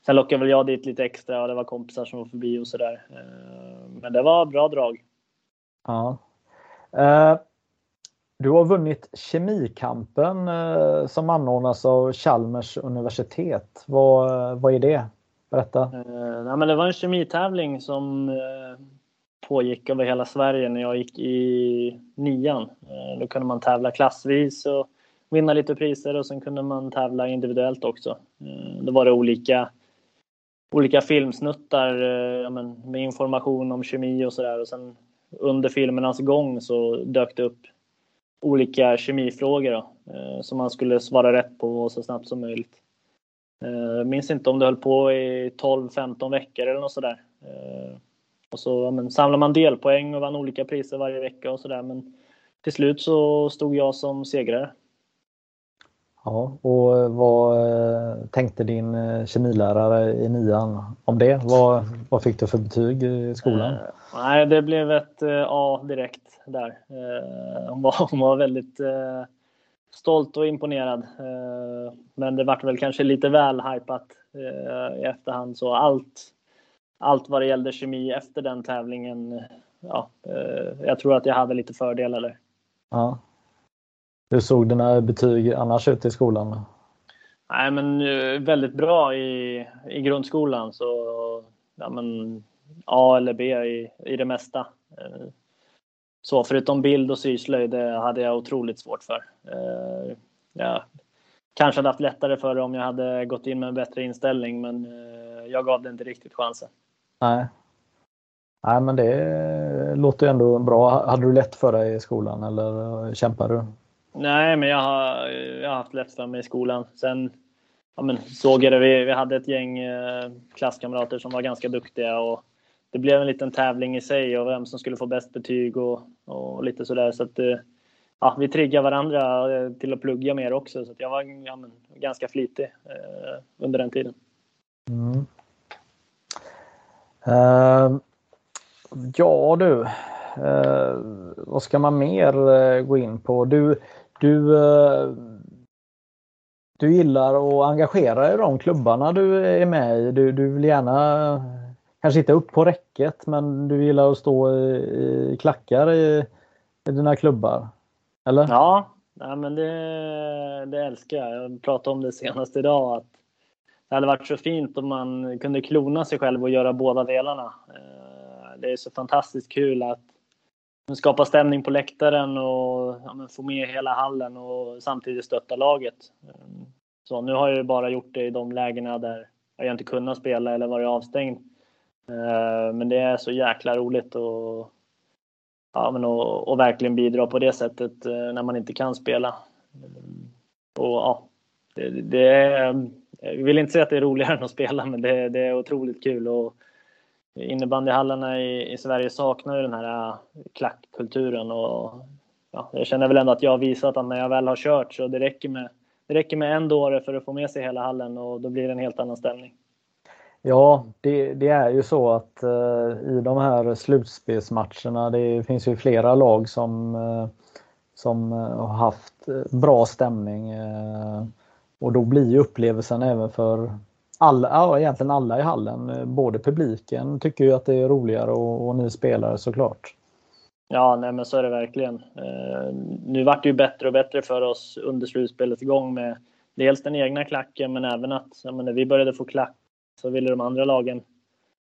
sen lockade väl jag dit lite extra och det var kompisar som var förbi och sådär. Eh, men det var bra drag. Ja. Uh, du har vunnit Kemikampen uh, som anordnas av Chalmers universitet. Vad, vad är det? Berätta. Eh, nej, men det var en kemitävling som eh, pågick över hela Sverige när jag gick i nian. Eh, då kunde man tävla klassvis och vinna lite priser och sen kunde man tävla individuellt också. Eh, då var det olika, olika filmsnuttar eh, ja, men, med information om kemi och sådär och sen under filmernas gång så dök det upp olika kemifrågor då, eh, som man skulle svara rätt på så snabbt som möjligt. Jag eh, minns inte om det höll på i 12-15 veckor eller något sådär. Eh, och så men, samlade man delpoäng och vann olika priser varje vecka och sådär. Men till slut så stod jag som segrare. Ja, och vad eh, tänkte din kemilärare i nian om det? Vad, vad fick du för betyg i skolan? Eh, nej, det blev ett A direkt där. Eh, hon, var, hon var väldigt eh, stolt och imponerad. Eh, men det vart väl kanske lite väl hypat eh, i efterhand. Så allt, allt vad det gällde kemi efter den tävlingen, ja, eh, jag tror att jag hade lite fördelar Ja. Hur såg dina betyg annars ut i skolan? Nej, men väldigt bra i, i grundskolan. Så ja, men A eller B i, i det mesta. Så förutom bild och syslöjd det hade jag otroligt svårt för. Eh, jag kanske hade haft lättare för det om jag hade gått in med en bättre inställning men eh, jag gav det inte riktigt chansen. Nej. Nej men det låter ändå bra. Hade du lätt för dig i skolan eller kämpade du? Nej men jag har, jag har haft lätt för mig i skolan. Sen ja, men, såg jag det, vi, vi hade ett gäng eh, klasskamrater som var ganska duktiga och det blev en liten tävling i sig och vem som skulle få bäst betyg och, och lite sådär. Så att, eh, ja, vi triggade varandra eh, till att plugga mer också. Så att jag var ja, men, ganska flitig eh, under den tiden. Mm. Uh, ja du, uh, vad ska man mer uh, gå in på? Du, du eh, du gillar att engagera dig i de klubbarna du är med i. Du, du vill gärna, eh, kanske inte upp på räcket, men du gillar att stå i, i klackar i, i dina klubbar. Eller? Ja, nej men det, det älskar jag. Jag pratade om det senast idag. Att det hade varit så fint om man kunde klona sig själv och göra båda delarna. Eh, det är så fantastiskt kul att skapa stämning på läktaren och ja, få med hela hallen och samtidigt stötta laget. Så nu har jag ju bara gjort det i de lägena där jag inte kunnat spela eller varit avstängd. Eh, men det är så jäkla roligt och, ja, men och, och verkligen bidra på det sättet eh, när man inte kan spela. Och ja, det, det är jag vill inte säga att det är roligare än att spela, men det, det är otroligt kul. Och innebandyhallarna i, i Sverige saknar ju den här äh, klackkulturen. Och, ja, jag känner väl ändå att jag har visat att när jag väl har kört så det räcker med, det räcker med en dåre för att få med sig hela hallen och då blir det en helt annan stämning. Ja, det, det är ju så att eh, i de här slutspelsmatcherna, det finns ju flera lag som, eh, som har haft bra stämning. Och då blir ju upplevelsen även för alla, ja, egentligen alla i hallen, eh, både publiken tycker ju att det är roligare och, och ni spelare såklart. Ja, nej men så är det verkligen. Eh, nu vart det ju bättre och bättre för oss under slutspelets gång med dels den egna klacken men även att ja, men när vi började få klack så ville de andra lagen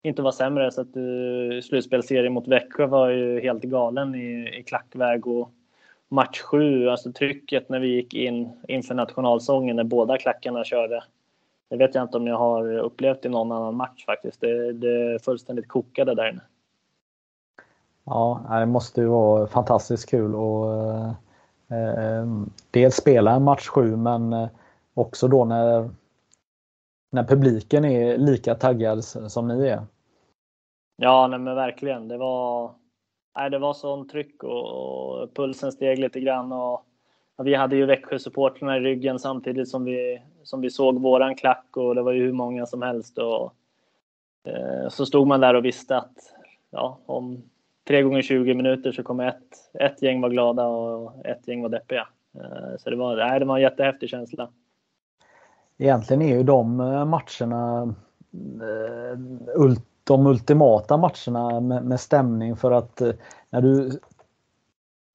inte vara sämre. Så att uh, slutspelsserien mot Växjö var ju helt galen i, i klackväg och match sju, alltså trycket när vi gick in inför nationalsången när båda klackarna körde. Det vet jag inte om jag har upplevt i någon annan match faktiskt. Det, det fullständigt kokade där inne. Ja, det måste ju vara fantastiskt kul att eh, eh, dels spela en match sju men eh, också då när, när publiken är lika taggad som ni är. Ja, nej, men verkligen. Det var, nej, det var sån tryck och, och pulsen steg lite grann. Och vi hade ju Växjö-supportrarna i ryggen samtidigt som vi, som vi såg våran klack och det var ju hur många som helst. Och, eh, så stod man där och visste att ja, om 3 gånger 20 minuter så kommer ett, ett gäng vara glada och ett gäng vara deppiga. Eh, så det var, nej, det var en jättehäftig känsla. Egentligen är ju de eh, matcherna eh, de ultimata matcherna med, stämning för att eh, när du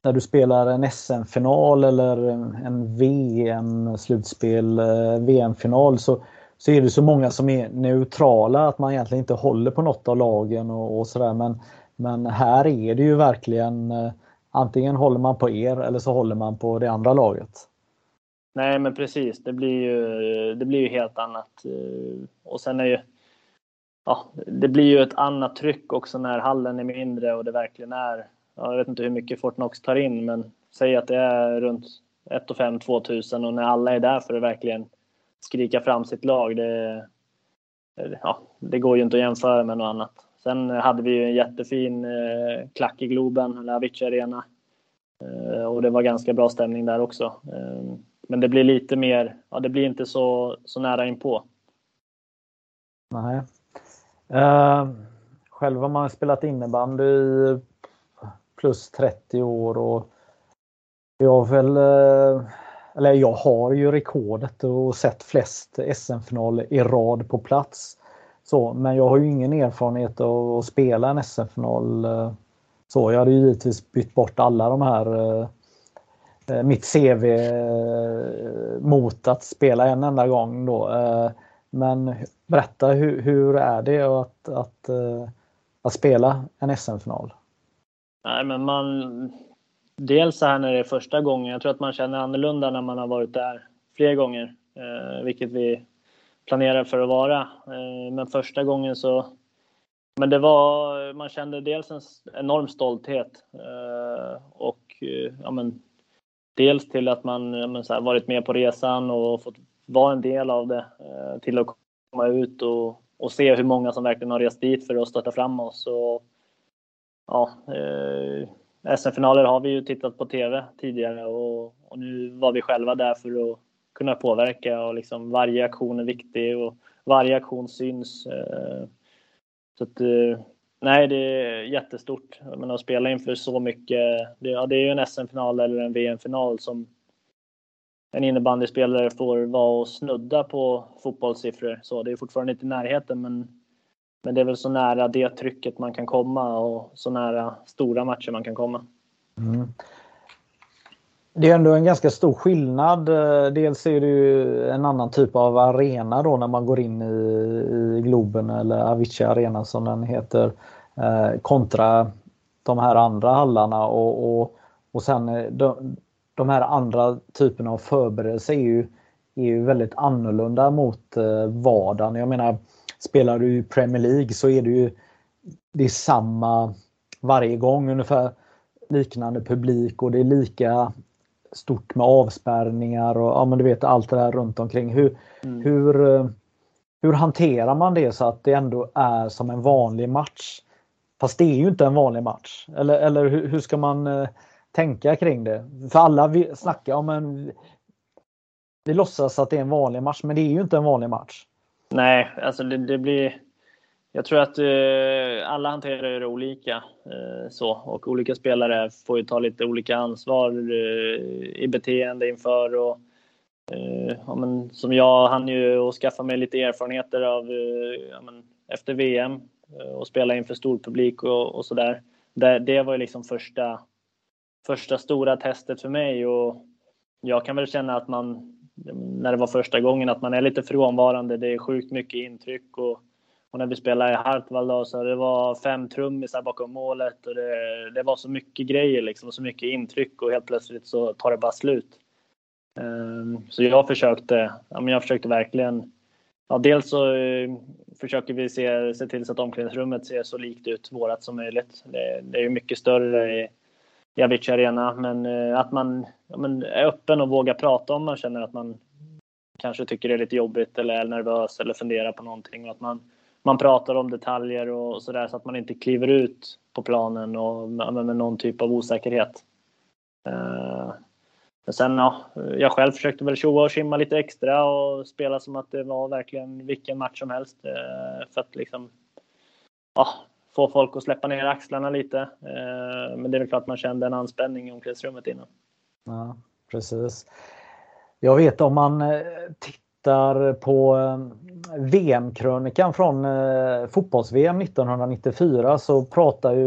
när du spelar en SM-final eller en VM-slutspel, eh, VM-final så, så är det så många som är neutrala att man egentligen inte håller på något av lagen och, och sådär. Men, men här är det ju verkligen eh, antingen håller man på er eller så håller man på det andra laget. Nej men precis, det blir ju, det blir ju helt annat. Eh, och sen är ju ja, det blir ju ett annat tryck också när hallen är mindre och det verkligen är, ja, jag vet inte hur mycket Fortnox tar in, men säg att det är runt 1 5 2000 och när alla är där för att verkligen skrika fram sitt lag, det, ja, det går ju inte att jämföra med något annat. Sen hade vi ju en jättefin eh, klack i Globen, Avicii Arena. Eh, och det var ganska bra stämning där också. Eh, men det blir lite mer, ja det blir inte så, så nära inpå. Nej, Uh, själv har man spelat innebandy plus 30 år och jag har väl, eh, eller jag har ju rekordet och sett flest SM-finaler i rad på plats. Så, men jag har ju ingen erfarenhet av att spela en SM-final. Eh, så jag hade ju givetvis bytt bort alla de här eh, mitt CV mot att spela en enda gång då. Men berätta, hur, hur är det att, att, att spela en SM-final? Nej, men man... Dels så här när det är första gången. Jag tror att man känner annorlunda när man har varit där fler gånger, eh, vilket vi planerar för att vara. Eh, men första gången så... Men det var... Man kände dels en enorm stolthet eh, och eh, ja, men, dels till att man ja, men, så här, varit med på resan och fått vara en del av det eh, till att komma ut och, och se hur många som verkligen har rest dit för att stötta fram oss. Och, ja, eh, SM-finaler har vi ju tittat på TV tidigare och, och, nu var vi själva där för att kunna påverka och liksom varje aktion är viktig och varje aktion syns. Eh, så att, eh, nej, det är jättestort. Men att spela inför så mycket, det, ja, det är ju en SM-final eller en VM-final som en innebandyspelare får vara och snudda på fotbollssiffror. Så det är fortfarande inte i närheten, men, men det är väl så nära det trycket man kan komma och så nära stora matcher man kan komma. Mm. Det är ändå en ganska stor skillnad. Eh, dels är det ju en annan typ av arena då när man går in i, i Globen eller Avicii Arena som den heter eh, kontra de här andra hallarna och, och, och sen eh, de, de här andra typerna av förberedelser är ju, är ju väldigt annorlunda mot eh, vardagen. Jag menar, spelar du i Premier League så är det ju det är samma varje gång, ungefär liknande publik och det är lika stort med avspärrningar och ja, men du vet allt det där runt omkring. Hur, mm. hur, eh, hur hanterar man det så att det ändå är som en vanlig match? Fast det är ju inte en vanlig match. Eller, eller hur, hur ska man eh, tänka kring det? För alla vi snackar om en... Vi låtsas att det är en vanlig match, men det är ju inte en vanlig match. Nej, alltså det, det blir... Jag tror att eh, alla hanterar det olika. Eh, så. Och olika spelare får ju ta lite olika ansvar eh, i beteende inför. Och, eh, ja, men, som jag hann ju och skaffa mig lite erfarenheter av eh, ja, men, efter VM eh, och spela inför stor publik och, och sådär. Det, det var ju liksom första, första stora testet för mig. Och jag kan väl känna att man, när det var första gången, att man är lite frånvarande. Det är sjukt mycket intryck. och och när vi spelade i Hartwall då, så det var fem trummisar bakom målet och det, det var så mycket grejer liksom, så mycket intryck och helt plötsligt så tar det bara slut. Um, så jag försökte, ja, men jag försökte verkligen, ja, dels så uh, försöker vi se, se till så att omklädningsrummet ser så likt ut vårat som möjligt. Det, det är ju mycket större i, i Avicii Arena, men eh, att man ja, men är öppen och vågar prata om man känner att man kanske tycker det är lite jobbigt eller är nervös eller funderar på någonting och att man man pratar om detaljer och sådär så att man inte kliver ut på planen och med någon typ av osäkerhet. Eh, men sen ja, jag själv försökte väl tjoa och simma lite extra och spela som att det var verkligen vilken match som helst eh, för att liksom ja, få folk att släppa ner axlarna lite. Eh, men det är väl klart man kände en anspänning i omklädningsrummet innan. Ja, precis. Jag vet om man eh, tittar på eh, VM-krönikan från fotbolls-VM 1994 så pratar ju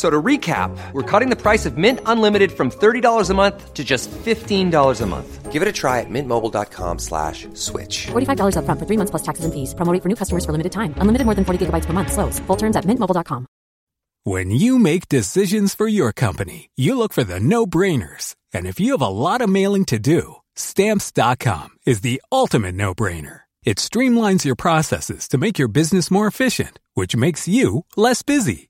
So to recap, we're cutting the price of Mint Unlimited from $30 a month to just $15 a month. Give it a try at mintmobile.com slash switch. $45 up front for three months plus taxes and fees. Promo for new customers for limited time. Unlimited more than 40 gigabytes per month. Slows. Full terms at mintmobile.com. When you make decisions for your company, you look for the no-brainers. And if you have a lot of mailing to do, stamps.com is the ultimate no-brainer. It streamlines your processes to make your business more efficient, which makes you less busy.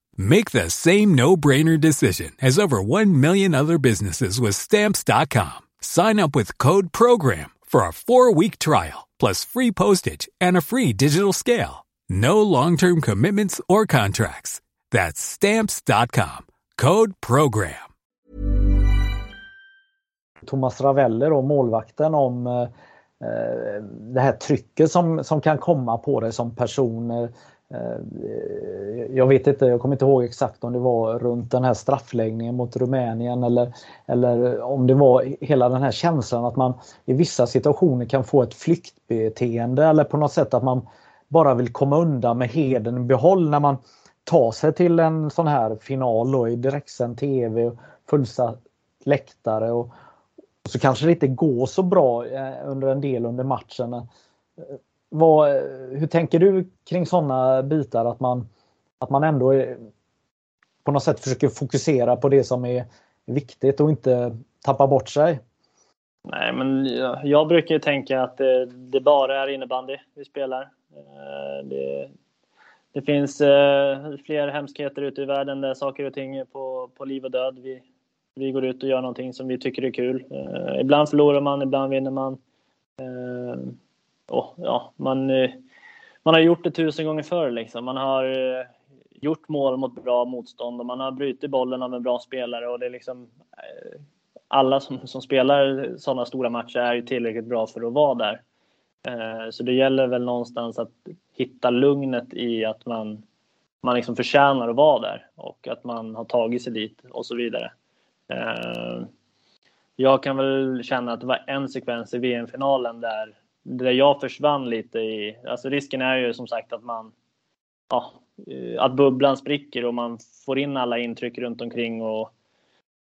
Make the same no-brainer decision as over 1 million other businesses with stamps.com. Sign up with code program for a 4-week trial plus free postage and a free digital scale. No long-term commitments or contracts. That's stamps.com. Code program. Thomas Raveller och målvakten om eh, eh, det här trycket som, som kan komma på dig som person. Eh, Eh, jag vet inte, jag kommer inte ihåg exakt om det var runt den här straffläggningen mot Rumänien eller, eller om det var hela den här känslan att man i vissa situationer kan få ett flyktbeteende eller på något sätt att man bara vill komma undan med heden i behåll när man tar sig till en sån här final då, i direktsänd TV och fullsatt läktare och, och så kanske det inte går så bra eh, under en del under matchen vad, hur tänker du kring sådana bitar att man, att man ändå är, på något sätt försöker fokusera på det som är viktigt och inte tappa bort sig? Nej, men jag brukar ju tänka att det, det bara är innebandy vi spelar. Eh, det, det finns eh, fler hemskheter ute i världen där saker och ting är på, på liv och död. Vi, vi går ut och gör någonting som vi tycker är kul. Eh, ibland förlorar man, ibland vinner man. Och, ja, man, eh, man har gjort det tusen gånger förr. Liksom. Man har eh, gjort mål mot bra motstånd och man har brutit bollen av en bra spelare. Och det är liksom, eh, alla som, som spelar sådana stora matcher är ju tillräckligt bra för att vara där. Så det gäller väl någonstans att hitta lugnet i att man, man liksom förtjänar att vara där och att man har tagit sig dit och så vidare. Jag kan väl känna att det var en sekvens i VM-finalen där, där jag försvann lite i... Alltså risken är ju som sagt att man... Ja, eh, att bubblan spricker och man får in alla intryck runt omkring och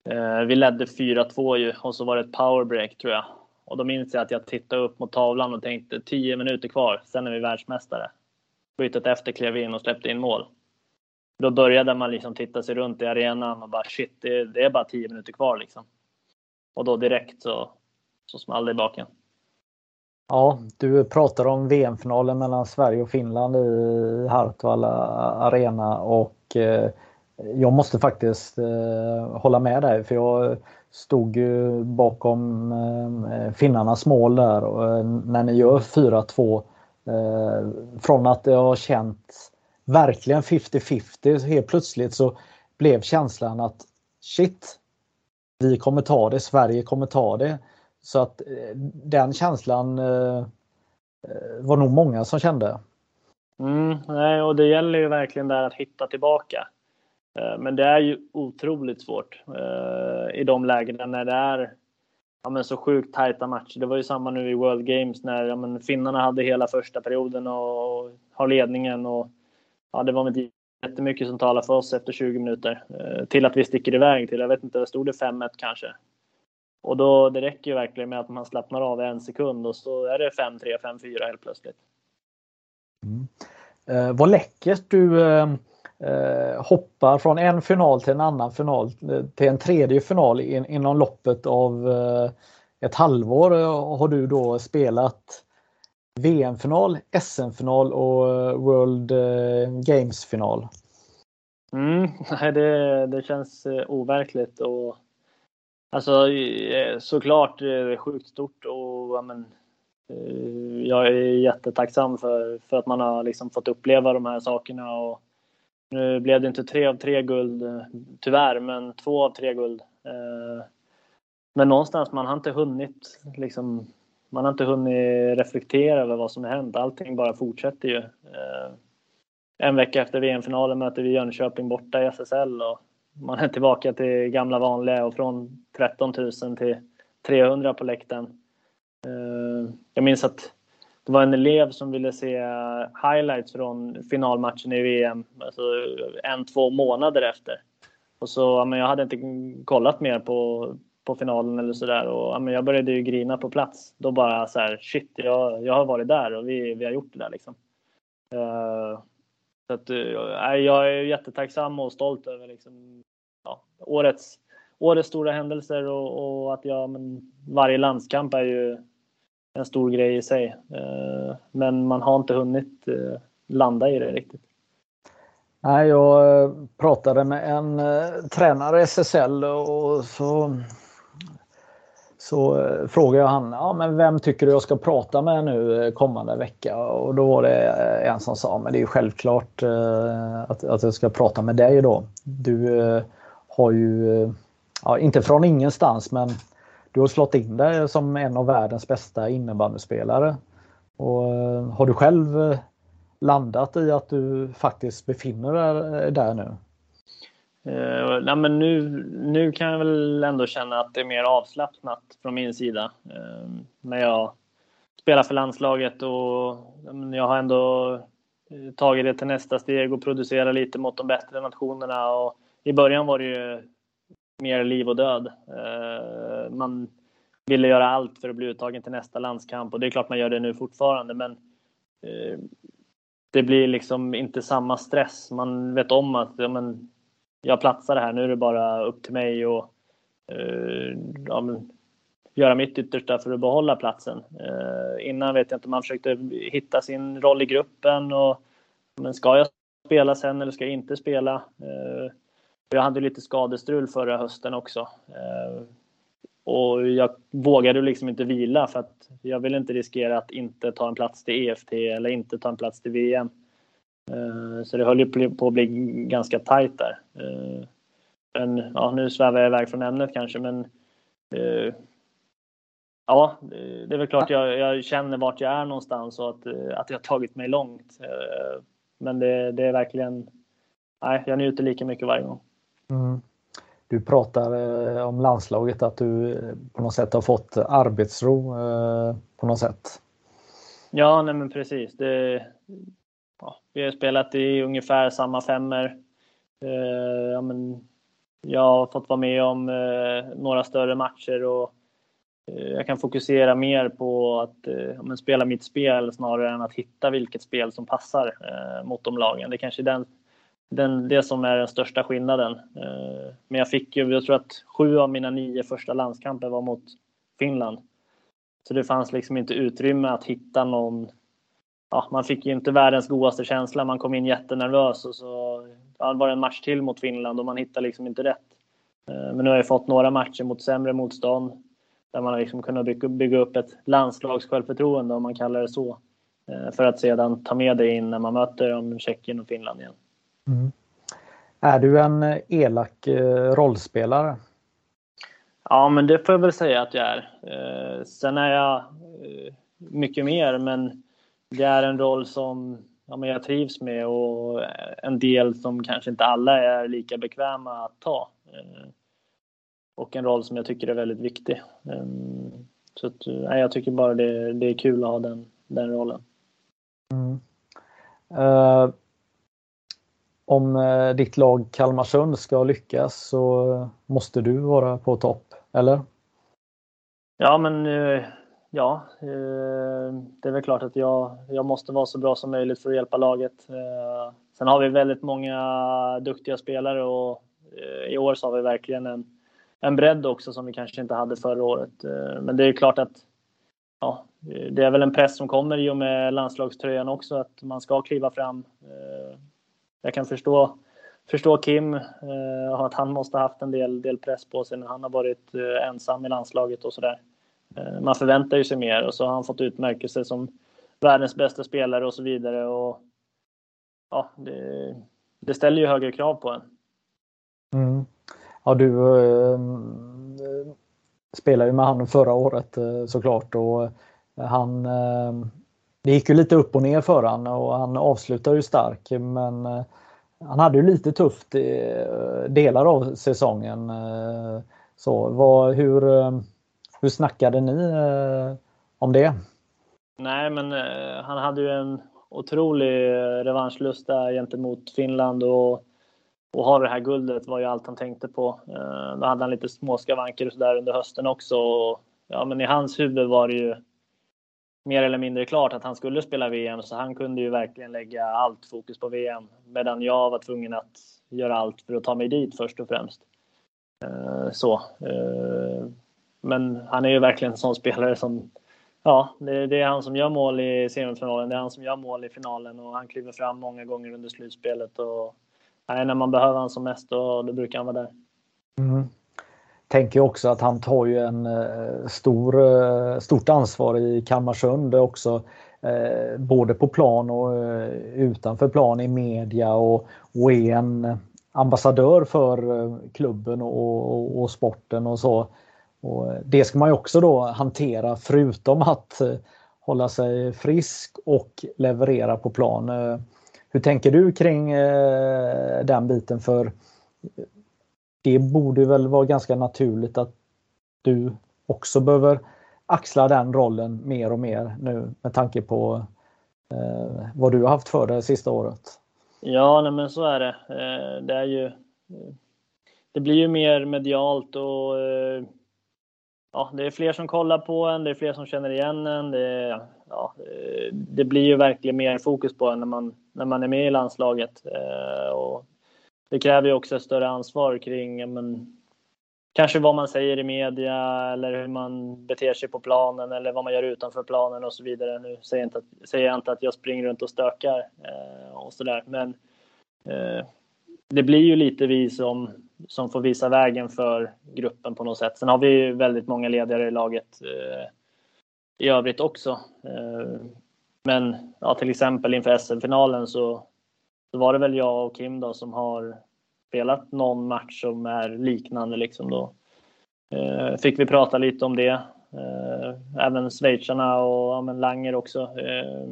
Eh, vi ledde 4-2 ju och så var det ett powerbreak tror jag. Och då minns jag att jag tittade upp mot tavlan och tänkte 10 minuter kvar, sen är vi världsmästare. Bytet efter klev in och släppte in mål. Då började man liksom titta sig runt i arenan och bara shit, det, det är bara 10 minuter kvar liksom. Och då direkt så, så small det i baken. Ja, du pratar om VM-finalen mellan Sverige och Finland i Hartwall Arena och eh, jag måste faktiskt eh, hålla med dig för jag stod ju bakom eh, finnarnas mål där och, eh, när ni gör 4-2. Eh, från att det har känts verkligen 50-50 helt plötsligt så blev känslan att shit, vi kommer ta det, Sverige kommer ta det. Så att eh, den känslan eh, eh, var nog många som kände. Mm, nej, och det gäller ju verkligen där att hitta tillbaka. Eh, men det är ju otroligt svårt i de lägena när det är ja, men så sjukt tajta matcher. Det var ju samma nu i World Games när ja, men finnarna hade hela första perioden och har ledningen. Och, ja, det var inte jättemycket som talade för oss efter 20 minuter. Till att vi sticker iväg till, jag vet inte, stod det 5-1 kanske? Och då, det räcker ju verkligen med att man slappnar av en sekund och så är det 5-3, 5-4 helt plötsligt. Mm. Eh, vad läckert du eh, eh, hoppar från en final till en annan final eh, till en tredje final in, inom loppet av eh, ett halvår eh, har du då spelat VM-final, SM-final och World Games-final. Mm, det, det känns overkligt och alltså eh, såklart eh, sjukt stort och ja, men, eh, jag är jättetacksam för, för att man har liksom fått uppleva de här sakerna och nu blev det inte tre av tre guld, tyvärr, men två av tre guld. Men någonstans, man har inte hunnit liksom, man har inte hunnit reflektera över vad som har hänt. Allting bara fortsätter ju. En vecka efter VM-finalen möter vi Jönköping borta i SSL och man är tillbaka till gamla vanliga och från 13 000 till 300 på läktaren. Eh, jag minns att det var en elev som ville se highlights från finalmatchen i VM, alltså en, två månader efter. Och så, men jag hade inte kollat mer på, på finalen eller sådär och men jag började ju grina på plats. Då bara så här, shit, jag, jag har varit där och vi, vi har gjort det där liksom. Eh, så att, eh, jag är jättetacksam och stolt över liksom, ja, årets, årets stora händelser och, och att jag, men varje landskamp är ju en stor grej i sig. Eh, men man har inte hunnit eh, landa i det riktigt. Nej, jag pratade med en tränare i SSL och så, så eh, frågade jag han, ja, men vem tycker du jag ska prata med nu eh, kommande vecka? Och då var det eh, en som sa, men det är självklart att, att jag ska prata med dig då. Du har ju, ja, inte från ingenstans, men du har slått in dig som en av världens bästa innebandyspelare. Och har du själv landat i att du faktiskt befinner dig där nu? Uh, nej, men nu, nu kan jag väl ändå känna att det är mer avslappnat från min sida. Uh, när jag spelar för landslaget och um, jag har ändå eh, tagit det till nästa steg och producerat lite mot de bättre nationerna. Och I början var det ju mer liv och död. Uh, man ville göra allt för att bli uttagen till nästa landskamp och det är klart man gör det nu fortfarande men det blir liksom inte samma stress. Man vet om att ja, men, jag platsar här, nu är det bara upp till mig och eh, ja, men, göra mitt yttersta för att behålla platsen. Eh, innan vet jag inte, om man försökte hitta sin roll i gruppen och men ska jag spela sen eller ska jag inte spela? Eh, jag hade lite skadestrul förra hösten också. Eh, och jag vågade liksom inte vila för att jag ville inte riskera att inte ta en plats till EFT eller inte ta en plats till VM. Eh, så det höll ju på att bli ganska tajt där. Eh, men ja, nu svävar jag iväg från ämnet kanske, men eh, ja, det är väl klart jag, jag känner vart jag är någonstans och att, att jag tagit mig långt. Men det, det är verkligen, nej, jag njuter lika mycket varje gång. Mm. Du pratar om landslaget, att du på något sätt har fått arbetsro på något sätt. Ja, nej men precis. Det, ja, vi har spelat i ungefär samma femmer. Eh, ja, men jag har fått vara med om eh, några större matcher och eh, jag kan fokusera mer på att eh, ja, spela mitt spel snarare än att hitta vilket spel som passar eh, mot de lagen. Det är kanske är den, den, det som är den största skillnaden. Eh, men jag fick ju, jag tror att sju av mina nio första landskamper var mot Finland. Så det fanns liksom inte utrymme att hitta någon ja, man fick ju inte världens godaste känsla. Man kom in jättenervös och så ja, var det en match till mot Finland och man hittade liksom inte rätt. Eh, men nu har jag fått några matcher mot sämre motstånd där man har liksom kunnat bygga upp ett landslagssjälvförtroende om man kallar det så. Eh, för att sedan ta med det in när man möter om Tjeckien och Finland igen. Mm. Är du en elak eh, rollspelare? Ja, men det får jag väl säga att jag är. Sen är jag mycket mer, men det är en roll som ja, men jag trivs med och en del som kanske inte alla är lika bekväma att ta. Eh, och en roll som jag tycker är väldigt viktig. Eh, så att, nej, jag tycker bara det, det är kul att ha den, den rollen. Mm. Uh, om ditt lag Kalmarsund ska lyckas så måste du vara på topp, eller? Ja, men ja, eh, det är väl klart att jag, jag måste vara så bra som möjligt för att hjälpa laget. Eh, sen har vi väldigt många duktiga spelare och eh, i år så har vi verkligen en, en bredd också som vi kanske inte hade förra året. Men det är klart att ja, det är väl en press som kommer i och med landslagströjan också, att man ska kliva fram. Jag kan förstå, förstå Kim, att han måste haft en del, del press på sig när han har varit ensam i landslaget och sådär. Eh, man förväntar ju sig mer och så har han fått utmärkelse som världens bästa spelare och så vidare. Och, ja, det, det ställer ju högre krav på en. Mm. Ja, du äh, spelade ju med honom förra året eh, såklart och eh, han äh, det gick ju lite upp och ner för han och han avslutade ju stark men han hade ju lite tufft i delar av säsongen. Så vad, hur, ehm, hur snackade ni eh, om det? Nej, men eh, han hade ju en otrolig eh, gentemot Finland och, och ha det här guldet var ju allt han tänkte på. Eh, då hade han lite småskavanker och sådär under hösten också. Och, ja, men i hans huvud var det ju mer eller mindre klart att han skulle spela VM så han kunde ju verkligen lägga allt fokus på VM medan jag var tvungen att göra allt för att ta mig dit först och främst. Eh, så. Eh, men han är ju verkligen en sån spelare som Ja, det, det, är han som gör mål i semifinalen, det är han som gör mål i finalen och han kliver fram många gånger under slutspelet. Och, nej, när man behöver han som mest, då, då brukar han vara där. Mm. Tänker också att han tar ju en eh, stor, eh, stort ansvar i Kalmarsund också. Eh, både på plan och utanför plan i media och, och är en ambassadör för klubben och, och, och sporten och så. Och eh, det ska man ju också då hantera förutom att eh, hålla sig frisk och leverera på plan. Eh, hur tänker du kring den biten? För det borde väl vara ganska naturligt att du också behöver axla den rollen mer och mer nu med tanke på vad du har haft för dig det sista året. Ja, nej men så är det. Det är ju det blir ju mer medialt och ja, det är fler som kollar på en, det är fler som känner igen en. Det, ja, det blir ju verkligen mer fokus på en när man, när man är med i landslaget. Eh, och det kräver ju också ett större ansvar kring men, kanske vad man säger i media eller hur man beter sig på planen eller vad man gör utanför planen och så vidare. Nu säger jag inte att, säger jag inte att jag springer runt och stökar eh, och sådär, men eh, det blir ju lite vi som, som får visa vägen för gruppen på något sätt. Sen har vi ju väldigt många ledare i laget eh, i övrigt också. Eh, men ja, till exempel inför SM-finalen så, så var det väl jag och Kim då som har spelat någon match som är liknande liksom då. Eh, fick vi prata lite om det. Eh, även schweizarna och ja, men Langer också. Eh,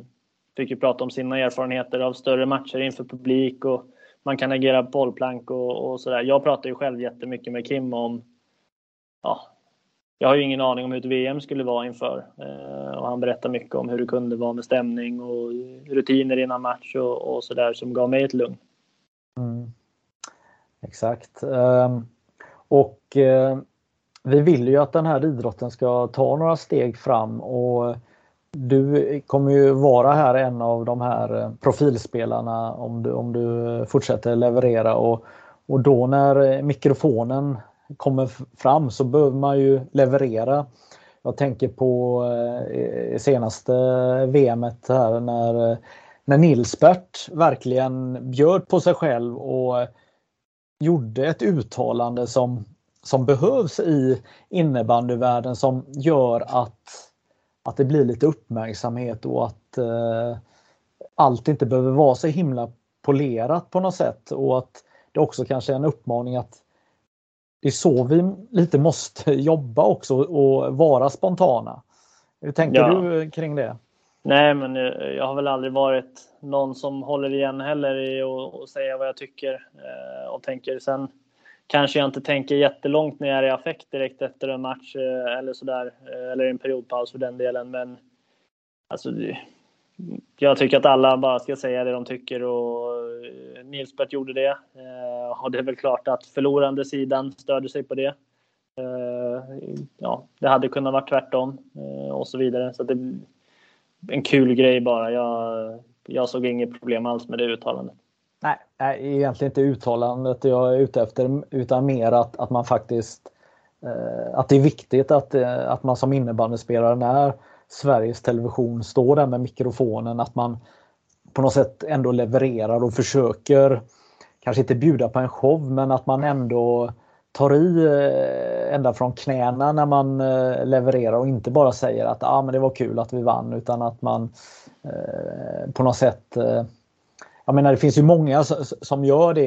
fick ju prata om sina erfarenheter av större matcher inför publik och man kan agera bollplank och, och sådär. Jag pratar ju själv jättemycket med Kim om ja, jag har ju ingen aning om hur ett VM skulle vara inför. Eh, och han berättar mycket om hur det kunde vara med stämning och rutiner innan match och, och sådär som gav mig ett lugn. Mm. Exakt. Um, och uh vi vill ju att den här idrotten ska ta några steg fram och du kommer ju vara här en av de här eh, profilspelarna om du, om du eh, fortsätter leverera och, och då när eh, mikrofonen kommer fram så behöver man ju leverera. Jag tänker på eh, senaste VMet här när, när Nilsbert verkligen bjöd på sig själv och gjorde ett uttalande som, som behövs i innebandyvärlden som gör att, att det blir lite uppmärksamhet och att eh, allt inte behöver vara så himla polerat på något sätt och att det också kanske är en uppmaning att det är så vi lite måste jobba också och vara spontana. Hur tänker ja. du kring det? Nej, men jag har väl aldrig varit någon som håller igen heller i att säga vad jag tycker eh, och tänker. Sen kanske jag inte tänker jättelångt när jag är i affekt direkt efter en match eh, eller sådär, eh, eller en periodpaus för den delen. Men alltså, jag tycker att alla bara ska säga det de tycker och eh, Nilsbert gjorde det. Och det är väl klart att förlorande sidan störde sig på det. Ja, det hade kunnat vara tvärtom och så vidare. Så det, en kul grej bara. Jag, jag såg inget problem alls med det uttalandet. Nej, egentligen inte uttalandet jag är ute efter utan mer att, att man faktiskt eh, att det är viktigt att, eh, att man som innebandyspelare när Sveriges Television står där med mikrofonen att man på något sätt ändå levererar och försöker kanske inte bjuda på en show men att man ändå tar i eh, ända från knäna när man eh, levererar och inte bara säger att ah, men det var kul att vi vann utan att man eh, på något sätt eh, jag menar det finns ju många som gör det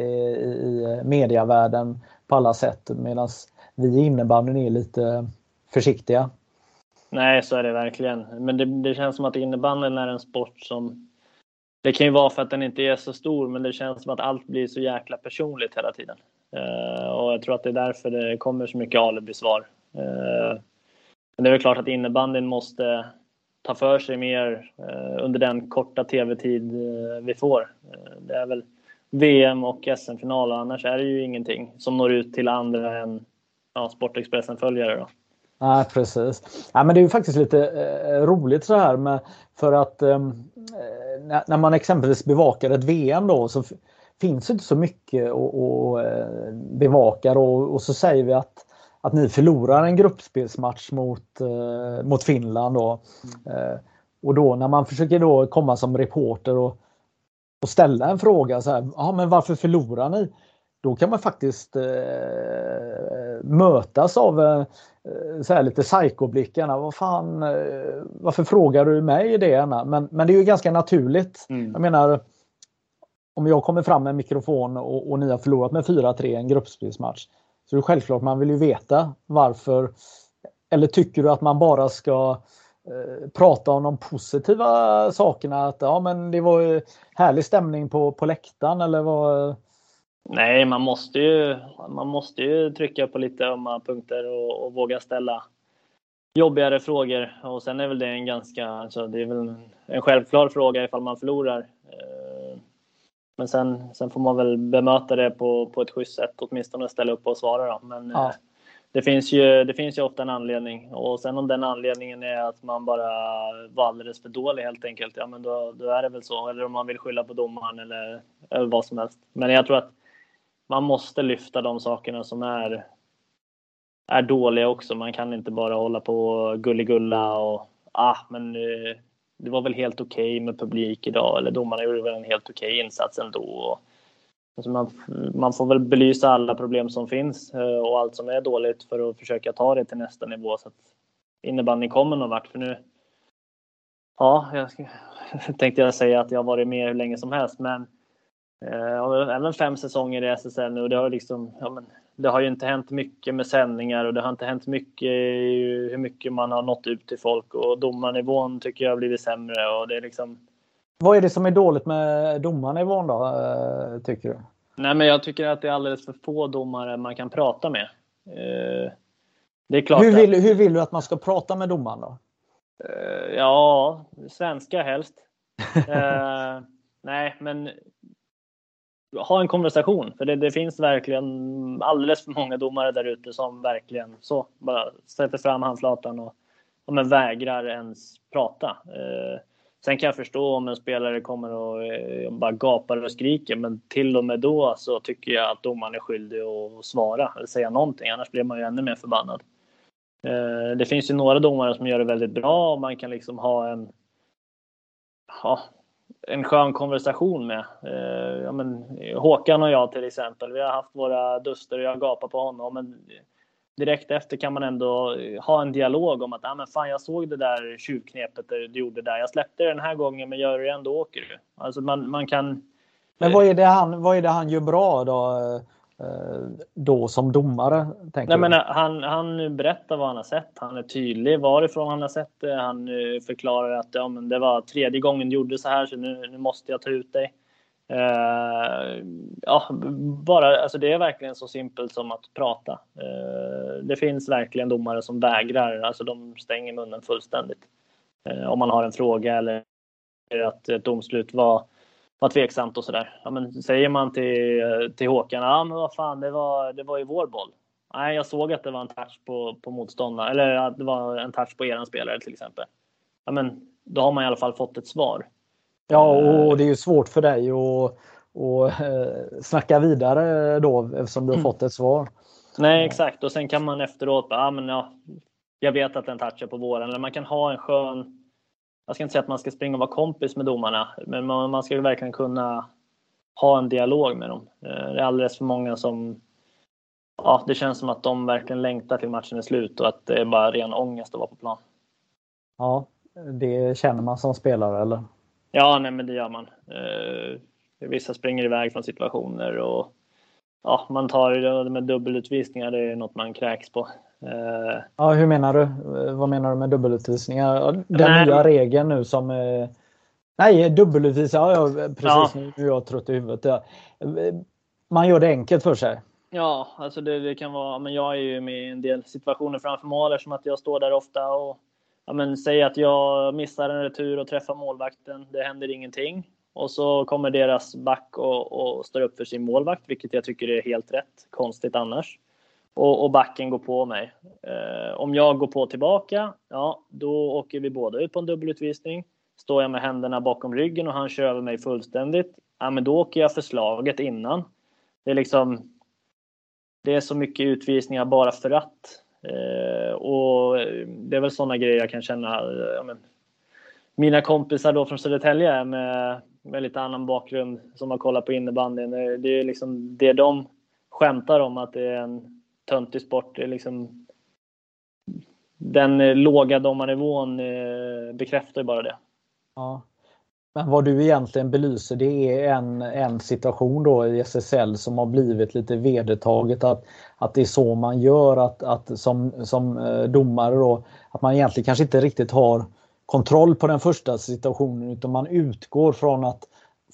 eh, i mediavärlden på alla sätt medan vi i innebandyn är lite försiktiga. Nej, så är det verkligen. Men det, det känns som att innebandyn är en sport som det kan ju vara för att den inte är så stor, men det känns som att allt blir så jäkla personligt hela tiden. Uh, och jag tror att det är därför det kommer så mycket alibisvar. Uh, men det är väl klart att innebandyn måste ta för sig mer eh, under den korta tv-tid eh, vi får. Eh, det är väl VM och SM-final, annars är det ju ingenting som når ut till andra än ja, Sportexpressen-följare. Nej, precis. Ja, men det är ju faktiskt lite eh, roligt så här med för att ehm, eh, när man exempelvis bevakar ett VM då så finns inte så mycket att bevaka och, och så säger vi att att ni förlorar en gruppspelsmatch mot, eh, mot Finland. Då. Mm. Eh, och då när man försöker då komma som reporter och, och ställa en fråga så här, ja men varför förlorar ni? Då kan man faktiskt eh, mötas av eh, så här lite psykoblickarna. Vad fan, eh, varför frågar du mig det? Men, men det är ju ganska naturligt. Mm. Jag menar, om jag kommer fram med en mikrofon och, och ni har förlorat med 4-3 i en gruppspelsmatch. Så det är självklart, man vill ju veta varför. Eller tycker du att man bara ska eh, prata om de positiva sakerna? Att ja, men det var härlig stämning på, på läktaren eller vad? Nej, man måste ju, man måste ju trycka på lite ömma punkter och, och, våga ställa jobbigare frågor. Och sen är väl det en ganska, alltså det är väl en självklar fråga ifall man förlorar. Eh, men sen, sen får man väl bemöta det på, på ett schysst sätt, åtminstone ställa upp och svara. Då. Men ja. Eh, det, finns ju, det finns ju ofta en anledning och sen om den anledningen är att man bara var alldeles för dålig helt enkelt, ja men då, då är det väl så. Eller om man vill skylla på domaren eller, eller vad som helst. Men jag tror att man måste lyfta de sakerna som är är dåliga också. Man kan inte bara hålla på gulligulla och ah, men eh, det var väl helt okej okay med publik idag eller domarna gjorde väl en helt okej okay insats ändå. Alltså man, man får väl belysa alla problem som finns eh, och allt som är dåligt för att försöka ta det till nästa nivå så att innebandyn kommer någon vart. För nu, ja, jag tänkte jag säga att jag har varit med hur länge som helst, men eh, även fem säsonger i SSL nu och det har liksom, ja, men, det har ju inte hänt mycket med sändningar och det har inte hänt mycket i hur mycket man har nått ut till folk och domarnivån tycker jag har blivit sämre och det är liksom vad är det som är dåligt med domarnivån då, eh, tycker du? Nej, men jag tycker att det är alldeles för få domare man kan prata med. Eh, det är klart hur, vill, att... hur vill du att man ska prata med domaren då? Eh, ja, svenska helst. nej, men ha en konversation. För det, det, finns verkligen alldeles för många domare där ute som verkligen så bara sätter fram handflatan och, och men vägrar ens prata. Eh, Sen kan jag förstå om en spelare kommer och eh, bara gapar och skriker, men till och med då så tycker jag att domaren är skyldig att svara eller säga någonting, annars blir man ju ännu mer förbannad. Eh, det finns ju några domare som gör det väldigt bra och man kan liksom ha en, ja, en skön konversation med. Eh, ja, men Håkan och jag till exempel, vi har haft våra duster och jag gapar på honom, men direkt efter kan man ändå eh, ha en dialog om att ah, men fan, jag såg det där tjuvknepet du gjorde där. Jag släppte det den här gången, men gör du det ändå åker du. Alltså man, man kan. Men vad är, det han, vad är det han gör bra då? Eh, då som domare? Nej, men han, han berättar vad han har sett. Han är tydlig varifrån han har sett det. Han eh, förklarar att ja, men det var tredje gången du gjorde så här så nu, nu måste jag ta ut dig. Uh, ja, bara, alltså det är verkligen så simpelt som att prata. Uh, det finns verkligen domare som vägrar, alltså de stänger munnen fullständigt. Uh, om man har en fråga eller att ett domslut var, var tveksamt och sådär. Ja, men säger man till, till Håkan, ja men vad fan, det var, det var ju vår boll. Nej, jag såg att det var en touch på, på motståndaren, eller att det var en touch på eran spelare till exempel. Ja, men då har man i alla fall fått ett svar. Ja, och eh. det är ju svårt för dig att och, eh, snacka vidare då eftersom du har mm. fått ett svar. Nej, exakt. Och sen kan man efteråt bara, ah, men ja, jag vet att den touchar på våren. Eller man kan ha en skön, jag ska inte säga att man ska springa och vara kompis med domarna, men man, man ska verkligen kunna ha en dialog med dem. Eh, det är alldeles för många som, ja, det känns som att de verkligen längtar till matchen är slut och att det är bara ren ångest att vara på plan. Ja, det känner man som spelare eller? Ja, nej, men det gör man. Eh, vissa springer iväg från situationer och ja, man tar det med dubbelutvisningar. Det är något man kräks på. Eh, ja, hur menar du? Vad menar du med dubbelutvisningar? Den nej, nya regeln nu som eh, Nej, dubbelutvisningar. Ja, precis. Ja. Nu är jag trött i huvudet. Man gör det enkelt för sig. Ja, alltså det, det, kan vara. Men jag är ju med i en del situationer framför mål eftersom att jag står där ofta och ja, men, säg att jag missar en retur och träffar målvakten. Det händer ingenting. Och så kommer deras back och, och står upp för sin målvakt, vilket jag tycker är helt rätt. Konstigt annars. Och, och backen går på mig. Eh, om jag går på tillbaka, ja, då åker vi båda ut på en dubbelutvisning. Står jag med händerna bakom ryggen och han kör över mig fullständigt, ja, men då åker jag för slaget innan. Det är liksom. Det är så mycket utvisningar bara för att. Eh, och det är väl sådana grejer jag kan känna. Eh, ja, men, mina kompisar då från Södertälje med, med lite annan bakgrund som har kollat på innebandyn. Det är liksom det de skämtar om att det är en töntig sport. Det är liksom, den eh, låga domarnivån eh, bekräftar ju bara det. Ja. Men vad du egentligen belyser det är en, en situation då i SSL som har blivit lite vedertaget att, att det är så man gör att, att som, som eh, domare då att man egentligen kanske inte riktigt har kontroll på den första situationen utan man utgår från att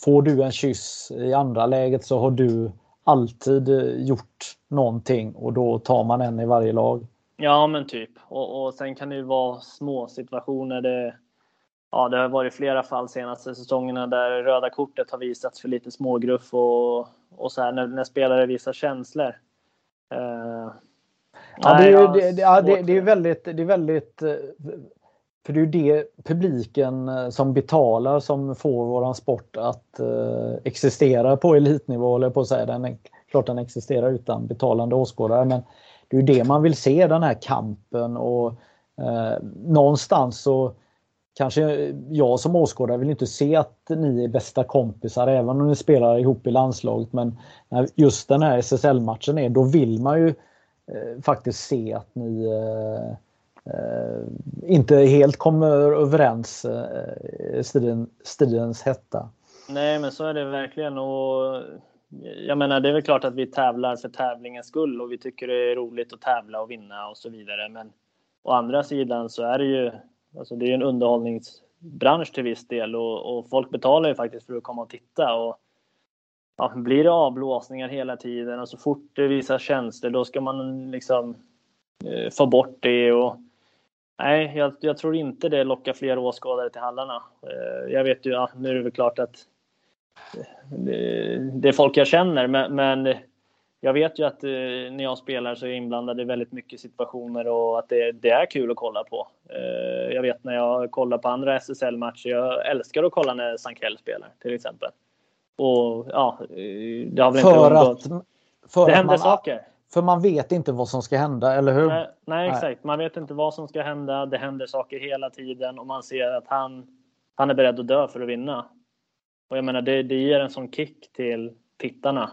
får du en kyss i andra läget så har du alltid eh, gjort någonting och då tar man en i varje lag. Ja men typ och, och sen kan det ju vara små situationer. Det ja, det har varit flera fall senaste säsongerna där röda kortet har visats för lite smågruff och, och så här när, när spelare visar känslor. Uh, ja, det, är, det, det, ja, det, det, är väldigt, det är väldigt eh, för det är ju det publiken eh, som betalar som får våran sport att eh, existera på elitnivå, eller på att säga. Den är, klart den existerar utan betalande åskådare, men det är ju det man vill se, den här kampen och eh, någonstans så kanske jag som åskådare vill inte se att ni är bästa kompisar även om ni spelar ihop i landslaget men när just den här SSL-matchen är då vill man ju eh, faktiskt se att ni eh, Eh, inte helt kommer överens eh, i striden, stridens hetta. Nej men så är det verkligen och jag menar det är väl klart att vi tävlar för tävlingens skull och vi tycker det är roligt att tävla och vinna och så vidare men å andra sidan så är det ju Alltså det är en underhållningsbransch till viss del och, och, folk betalar ju faktiskt för att komma och titta. Och, ja, blir det avblåsningar hela tiden och så fort det visar tjänster då ska man liksom eh, få bort det. Och, nej, jag, jag, tror inte det lockar fler åskådare till hallarna. Eh, jag vet ju, ja, nu är det väl klart att det, det är folk jag känner men, men jag vet ju att eh, när jag spelar så är jag inblandad i väldigt mycket situationer och att det, det är kul att kolla på. Eh, jag vet när jag kollar på andra SSL-matcher, jag älskar att kolla när Sankell spelar till exempel. Och ja, det har väl för inte undgått. Att, för det händer man, saker. För man vet inte vad som ska hända, eller hur? Nej, nej, exakt. Man vet inte vad som ska hända. Det händer saker hela tiden och man ser att han, han är beredd att dö för att vinna. Och jag menar, det, det ger en sån kick till tittarna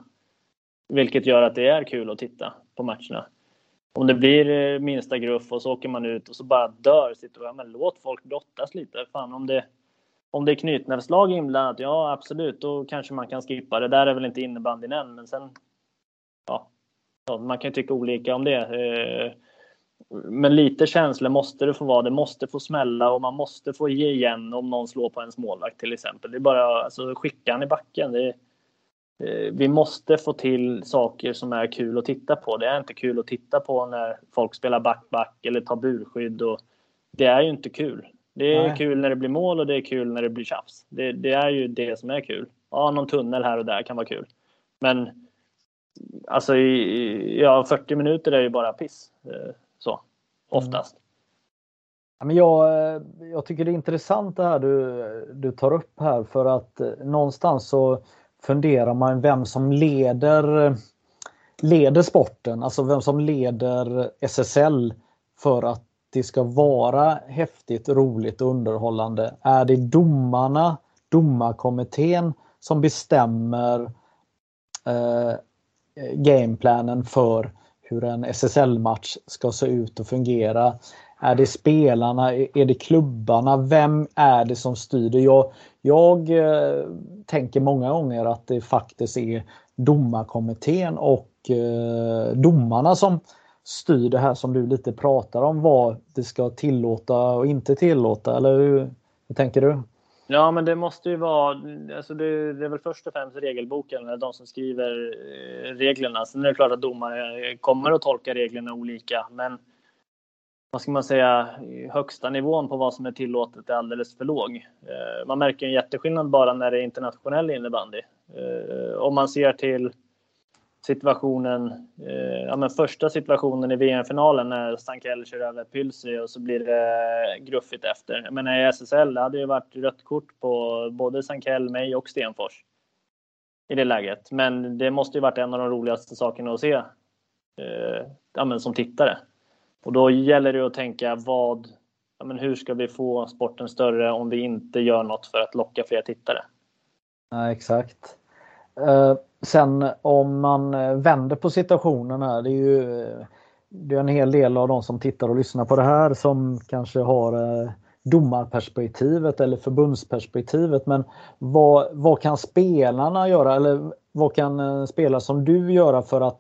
vilket gör att det är kul att titta på matcherna. Om det blir eh, minsta gruff och så åker man ut och så bara dör situationen. Men låt folk brottas lite. Fan, om det, om det är knytnävslag inblandat, ja absolut, då kanske man kan skippa. Det där är väl inte innebandyn än, men sen... Ja, ja man kan ju tycka olika om det. Eh, men lite känslor måste det få vara. Det måste få smälla och man måste få ge igen om någon slår på ens målvakt till exempel. Det är bara alltså, skicka han i backen. Det Eh, vi måste få till saker som är kul att titta på. Det är inte kul att titta på när folk spelar back-back eller tar burskydd. Och det är ju inte kul. Det är Nej. kul när det blir mål och det är kul när det blir tjafs. Det, det, är ju det som är kul. Ja, någon tunnel här och där kan vara kul. Men alltså, i, ja, 40 minuter är ju bara piss. Eh, så, oftast. Mm. Ja, men jag, jag tycker det är intressant det här du, du tar upp här för att eh, någonstans så funderar man vem som leder, leder sporten, alltså vem som leder SSL för att det ska vara häftigt, roligt och underhållande. Är det domarna, domarkommittén som bestämmer eh, gameplanen för hur en SSL-match ska se ut och fungera? Är det spelarna? Är det klubbarna? Vem är det som styr det? Jag, jag eh, tänker många gånger att det faktiskt är domarkommittén och eh, domarna som styr det här som du lite pratar om, vad det ska tillåta och inte tillåta. Eller hur, hur tänker du? Ja, men det måste ju vara, alltså det, det, är väl först och främst regelboken, de som skriver eh, reglerna. Sen är det klart att domare eh, kommer att tolka reglerna olika, men vad ska man säga, högsta nivån på vad som är tillåtet är alldeles för låg. Eh, man märker en jätteskillnad bara när det är internationell innebandy. Om man ser till situationen, eh, ja men första situationen i VM-finalen när Stankell kör över Pylsi och så blir det gruffigt efter. Jag menar i SSL det hade ju varit rött kort på både Stankell, mig och Stenfors i det läget. Men det måste ju varit en av de roligaste sakerna att se eh, ja, men som tittare. Och då gäller det att tänka vad, ja, men hur ska vi få sporten större om vi inte gör något för att locka fler tittare? Ja, exakt. Uh sen om man eh, vänder på situationen här, det är ju det är en hel del av de som tittar och lyssnar på det här som kanske har eh, domarperspektivet eller förbundsperspektivet. Men vad, vad kan spelarna göra eller vad kan eh, spelare som du göra för att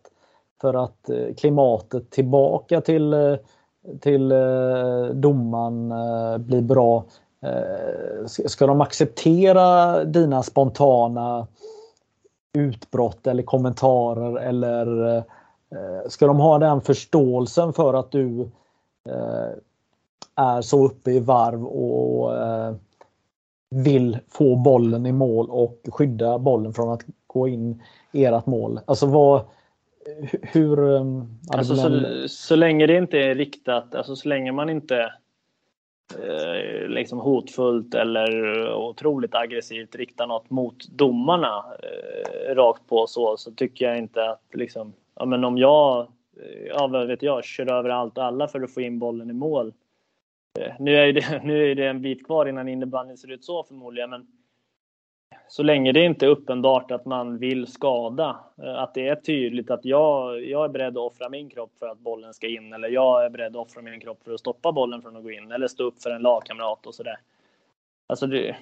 för att eh, klimatet tillbaka till, eh, till domaren blir bra. Ska de acceptera dina spontana utbrott eller kommentarer eller ska de ha den förståelsen för att du är så uppe i varv och vill få bollen i mål och skydda bollen från att gå in i ert mål. Alltså vad, hur... Alltså, så, så länge det inte är riktat, alltså så länge man inte eh, liksom hotfullt eller otroligt aggressivt riktar något mot domarna eh, rakt på så, så tycker jag inte att liksom, ja, men om jag eh, ja vad vet jag, kör över allt och alla för att få in bollen i mål. Eh, nu är det, nu är det en bit kvar innan innebandyn ser ut så förmodligen, men så länge det inte är uppenbart att man vill skada, eh, att det är tydligt att jag, jag är beredd att offra min kropp för att bollen ska in eller jag är beredd att offra min kropp för att stoppa bollen från att gå in eller stå upp för en lagkamrat och sådär. Alltså det,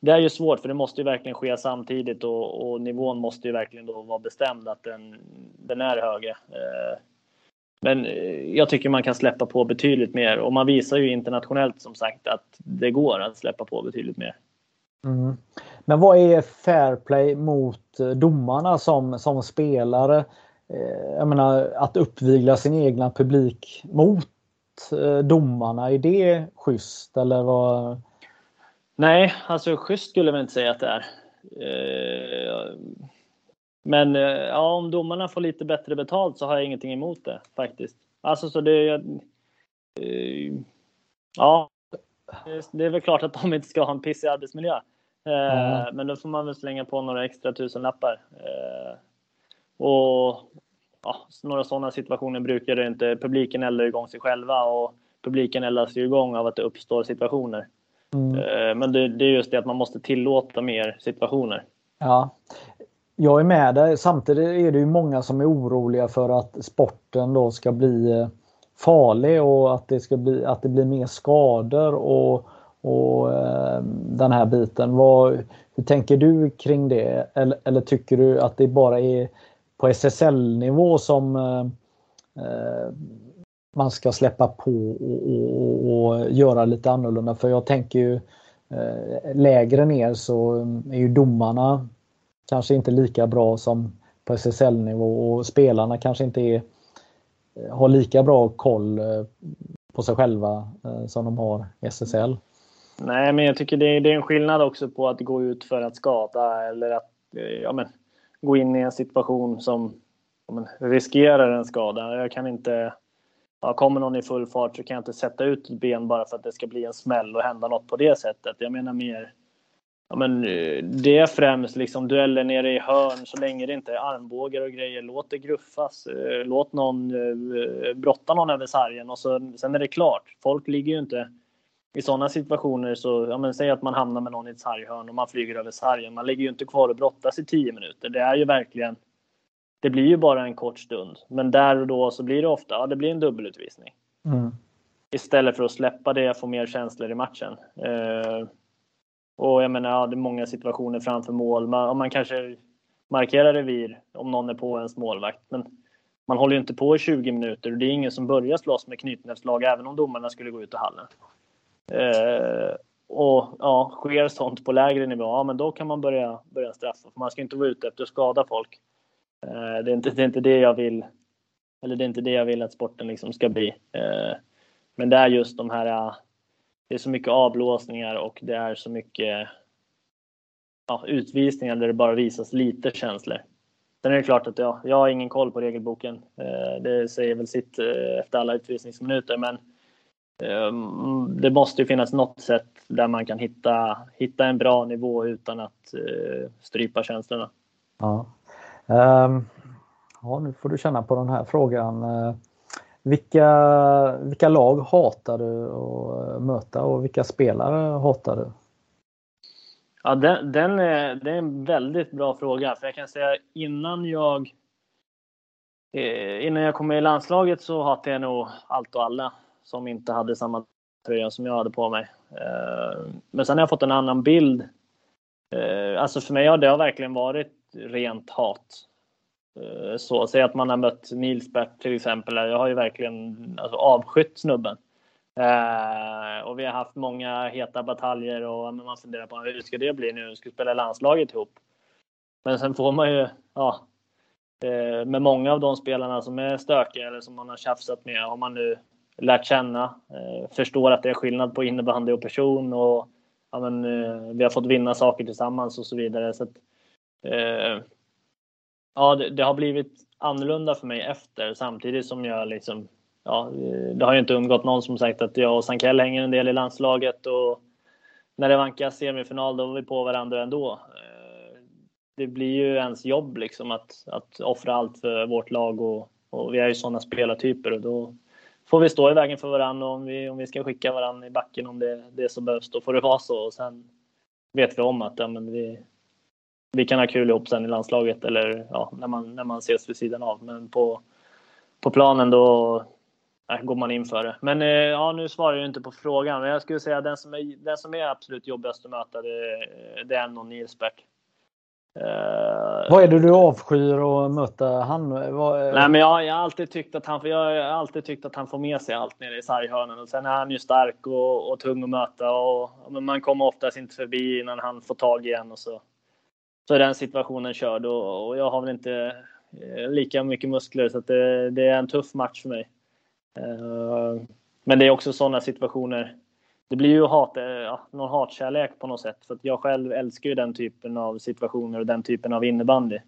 det är ju svårt för det måste ju verkligen ske samtidigt och, och nivån måste ju verkligen då vara bestämd att den, den är högre. Eh, men eh, jag tycker man kan släppa på betydligt mer och man visar ju internationellt som sagt att det går att släppa på betydligt mer. Mm. Men vad är fair play mot eh, domarna som, som spelare? Eh, jag menar att uppvigla sin egna publik mot eh, domarna, är det schysst eller vad? Nej, alltså schysst skulle jag väl inte säga att det är. Men ja, om domarna får lite bättre betalt så har jag ingenting emot det faktiskt. Alltså så det... Ja, det är väl klart att de inte ska ha en pissig arbetsmiljö. Mm. Men då får man väl slänga på några extra tusenlappar. Eh, och ja, några sådana situationer brukar det inte. Publiken eldar igång sig själva och publiken eldas ju igång av att det uppstår situationer. Mm. Eh, men det, det, är just det att man måste tillåta mer situationer. Ja, jag är med dig. Samtidigt är det ju många som är oroliga för att sporten då ska bli farlig och att det ska bli att det blir mer skador och och eh, den här biten. Vad, hur tänker du kring det? Eller, eller, tycker du att det bara är på SSL-nivå som eh, eh, man ska släppa på och, och, och, göra lite annorlunda? För jag tänker ju eh, lägre ner så är ju domarna kanske inte lika bra som på SSL-nivå och spelarna kanske inte är, har lika bra koll eh, på sig själva eh, som de har i SSL. Nej, men jag tycker det är, det är en skillnad också på att gå ut för att skada eller att eh, ja, men, gå in i en situation som ja, men, riskerar en skada. Jag kan inte... Ja, kommer någon i full fart så kan jag inte sätta ut ett ben bara för att det ska bli en smäll och hända något på det sättet. Jag menar mer... Ja, men, eh, det är främst liksom dueller nere i hörn så länge det inte är armbågar och grejer. Låt det gruffas. Eh, låt någon brotta någon över sargen och så, sen är det klart. Folk ligger ju inte i sådana situationer så, ja men säg att man hamnar med någon i ett sarghörn och man flyger över sargen. Man ligger ju inte kvar och brottas i tio minuter. Det är ju verkligen, det blir ju bara en kort stund. Men där och då så blir det ofta, ja det blir en dubbelutvisning. Mm. Istället för att släppa det, få mer känslor i matchen. Eh, och jag menar, ja, det är många situationer framför mål. Man, man kanske markerar revir om någon är på ens målvakt. Men man håller ju inte på i 20 minuter och det är ingen som börjar slåss med knytnävsslag även om domarna skulle gå ut i hallen. Eh, och ja, sker sånt på lägre nivå, ja men då kan man börja, börja straffa. För man ska inte vara ute efter att skada folk. Eh, det, är inte, det är inte det jag vill. Eller det är inte det jag vill att sporten liksom ska bli. Eh, men det är just de här, eh, det är så mycket avblåsningar och det är så mycket ja, utvisningar där det bara visas lite känslor. Sen är det klart att ja, jag har ingen koll på regelboken. Eh, det säger väl sitt eh, efter alla utvisningsminuter, men det måste ju finnas något sätt där man kan hitta, hitta en bra nivå utan att uh, strypa känslorna. Ja. Um, ja, nu får du känna på den här frågan. Uh, vilka, vilka lag hatar du att möta och vilka spelare hatar du? Ja, den, den är, det är en väldigt bra fråga. För jag kan säga innan jag eh, innan jag kom med i landslaget så hatade jag nog allt och alla som inte hade samma tröja som jag hade på mig. Eh, men sen har jag fått en annan bild. Eh, alltså för mig har det verkligen varit rent hat. Eh, så, säg att man har mött Nilsbert till exempel. Jag har ju verkligen alltså, avskytt snubben. och vi har haft många heta bataljer och man funderar på hur ska det bli nu? Ska Vi spela landslaget ihop. Men sen får man ju, ja, med många av de spelarna som är stökiga eller som man har tjafsat med, har man nu lärt känna, eh, förstår att det är skillnad på innebandy och person och ja, men, eh, vi har fått vinna saker tillsammans och så vidare. Så att, eh, ja, det, det, har blivit annorlunda för mig efter samtidigt som jag liksom, ja, eh, det har ju inte undgått någon som sagt att jag och Sankell hänger en del i landslaget och när det vankas semifinal då var vi på varandra ändå. Det blir ju ens jobb liksom att, att offra allt för vårt lag och, och vi är ju sådana spelartyper och då får vi stå i vägen för varandra om vi, om vi ska skicka varandra i backen om det, det som behövs. Då får det vara så och sen vet vi om att ja, men vi, vi kan ha kul ihop sen i landslaget eller ja, när, man, när man ses vid sidan av. Men på, på planen då äh, går man in för det. Men eh, ja, nu svarar jag inte på frågan. Men jag skulle säga den som är, den som är absolut jobbigast att möta det, det är nog Nilsberg. Uh, vad är det du avskyr att möta han? Vad, nej, men jag, jag, har alltid tyckt att han, jag har alltid tyckt att han får med sig allt nere i sarghörnen och sen är han ju stark och, och tung att möta och, och man kommer oftast inte förbi innan han får tag igen och så. Så är den situationen körd och, och jag har väl inte eh, lika mycket muskler så det, det är en tuff match för mig. Uh, men det är också sådana situationer det blir ju hat, eh, ja, någon hatkärlek på något sätt. För att jag själv älskar ju den typen av situationer och den typen av innebandy.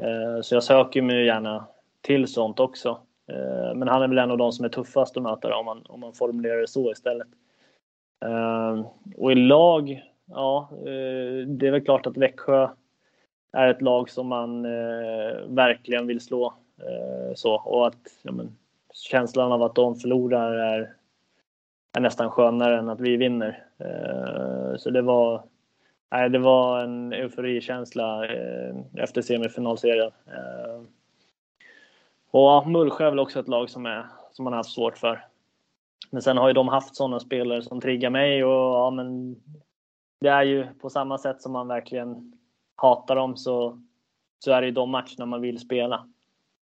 Eh, så jag söker mig gärna till sånt också. Eh, men han är väl en av de som är tuffast att möta om man, om man formulerar det så istället. Och i lag, ja, det är väl klart att Växjö är ett lag som man verkligen vill slå. Så, och att ja, men, känslan av att de förlorar är är nästan skönare än att vi vinner. Eh, så det var, nej, det var en euforikänsla eh, efter semifinalserien. Eh, och Mullsjö är väl också ett lag som, är, som man har haft svårt för. Men sen har ju de haft sådana spelare som triggar mig och ja, men det är ju på samma sätt som man verkligen hatar dem så, så är det ju de matcherna man vill spela.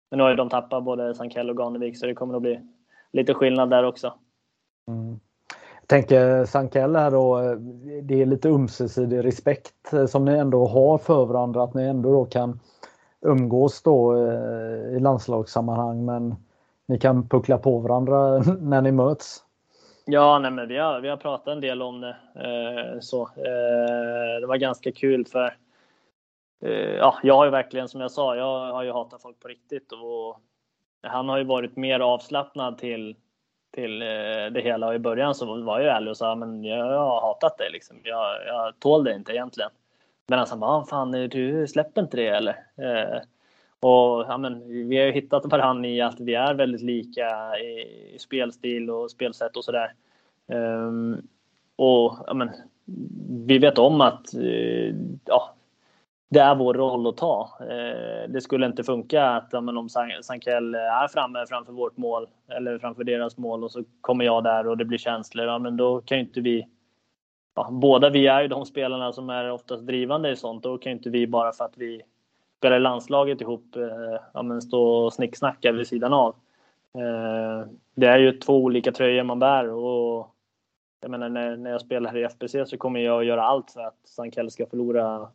Men nu har ju de tappat både Sankell och Ganevik så det kommer att bli lite skillnad där också. Mm. Jag tänker Sankell här då, det är lite ömsesidig respekt som ni ändå har för varandra, att ni ändå då kan umgås då eh, i landslagssammanhang men ni kan puckla på varandra när ni möts. Ja, nej, men vi, har, vi har pratat en del om det. Eh, så, eh, det var ganska kul för eh, ja, jag har ju verkligen som jag sa, jag har ju hatat folk på riktigt och han har ju varit mer avslappnad till till eh, det hela och i början så var jag ärlig och sa men jag har hatat det liksom. Jag, jag tål det inte egentligen. Men han bara, fan du släpper inte det eller? Eh, och ja, men, vi har ju hittat varandra i att vi är väldigt lika i, i spelstil och spelsätt och sådär. Eh, och ja, men, vi vet om att eh, ja, det är vår roll att ta. Eh, det skulle inte funka att om Sankell är framme framför vårt mål eller framför deras mål och så kommer jag där och det blir känslor. Ja, men då kan ju inte vi. Ja, båda vi är ju de spelarna som är oftast drivande i sånt. Då kan ju inte vi bara för att vi spelar i landslaget ihop eh, ja, men stå och snicksnacka vid sidan av. Eh, det är ju två olika tröjor man bär och jag menar när, när jag spelar här i FBC så kommer jag att göra allt för att Sankell ska förlora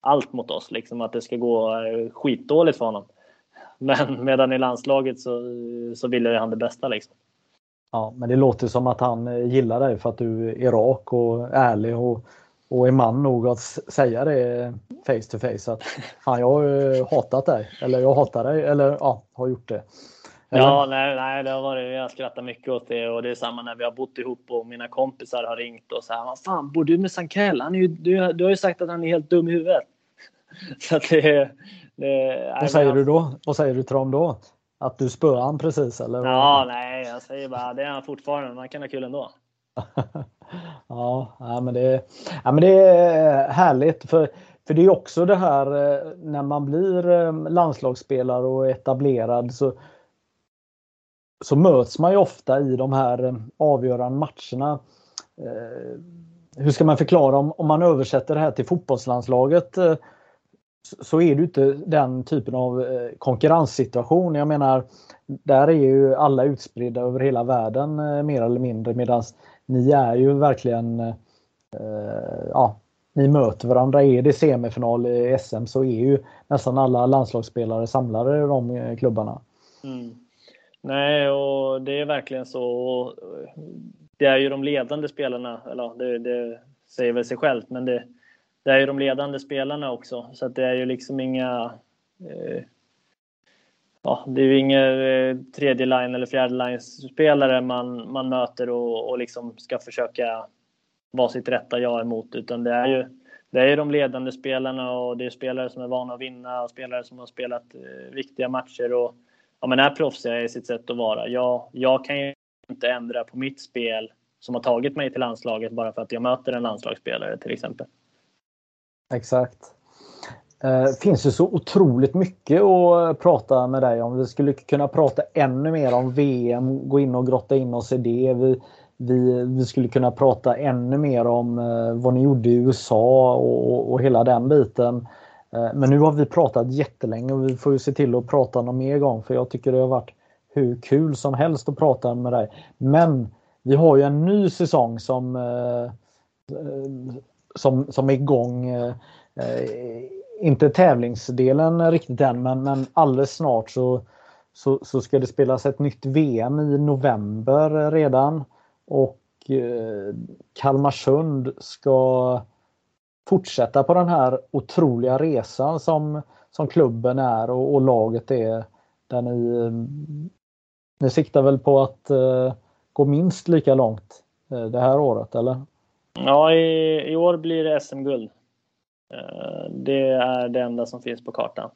allt mot oss, liksom att det ska gå eh, skitdåligt för honom. Men medan i landslaget så, så vill han det bästa liksom. Ja, men det låter som att han eh, gillar dig för att du är rak och ärlig och, och är man nog att säga det face to face att fan, jag har hatat dig eller jag hatar dig eller ja, har gjort det. Eller? Ja, nej, nej, det har varit, jag skrattar mycket åt det och det är samma när vi har bott ihop och mina kompisar har ringt och så här. Vad fan, bor du med Sankell? Han är ju, du, du har ju sagt att han är helt dum i huvudet. så att det, det, vad säger du då? Vad säger du till dem då? Att du spöade han precis eller? Ja, nej, jag säger bara det är han fortfarande. Man kan ha kul ändå. ja, men det, ja, men det är härligt. För, för det är också det här eh, när man blir eh, landslagsspelare och etablerad så så möts man ju ofta i de här eh, avgörande matcherna. Eh, hur ska man förklara om, om man översätter det här till fotbollslandslaget eh, så är det inte den typen av eh, konkurrenssituation. Jag menar, där är ju alla utspridda över hela världen eh, mer eller mindre medan ni är ju verkligen ja, ni möter varandra. Är det semifinal i SM så är ju nästan alla landslagsspelare samlade i de klubbarna. Mm. Nej, och det är verkligen så. Eh, det är ju de ledande spelarna, eller det, det säger väl sig självt, men det, det, är ju de ledande spelarna också. Så att det är ju liksom inga... Eh, ja, det är ju inga eh, tredje line eller fjärde line spelare man, man möter och, och liksom ska försöka vara sitt rätta jag emot, utan det är ju det är de ledande spelarna och det är spelare som är vana att vinna och spelare som har spelat eh, viktiga matcher och ja, men är proffsiga i sitt sätt att vara. Jag, jag kan ju inte ändra på mitt spel som har tagit mig till landslaget bara för att jag möter en landslagsspelare till exempel. Exakt. Eh, det finns ju så otroligt mycket att eh, prata med dig om. Vi skulle kunna prata ännu mer om VM, gå in och grotta in oss i det. Vi, vi, vi skulle kunna prata ännu mer om eh, vad ni gjorde i USA och, och hela den biten. Eh, men nu har vi pratat jättelänge och vi får ju se till att prata någon mer gång för jag tycker det har varit hur kul som helst att prata med dig. Men vi har ju en ny säsong som, eh, eh, som, som är igång. Inte tävlingsdelen riktigt än men, men alldeles snart så, så, så ska det spelas ett nytt VM i november redan. Och Kalmarsund ska fortsätta på den här otroliga resan som, som klubben är och, och laget är. Där ni, eh, ni siktar väl på att eh, gå minst lika långt eh, det här året, eller? Ja, i, i år blir det SM-guld. Eh, det är det enda som finns på kartan.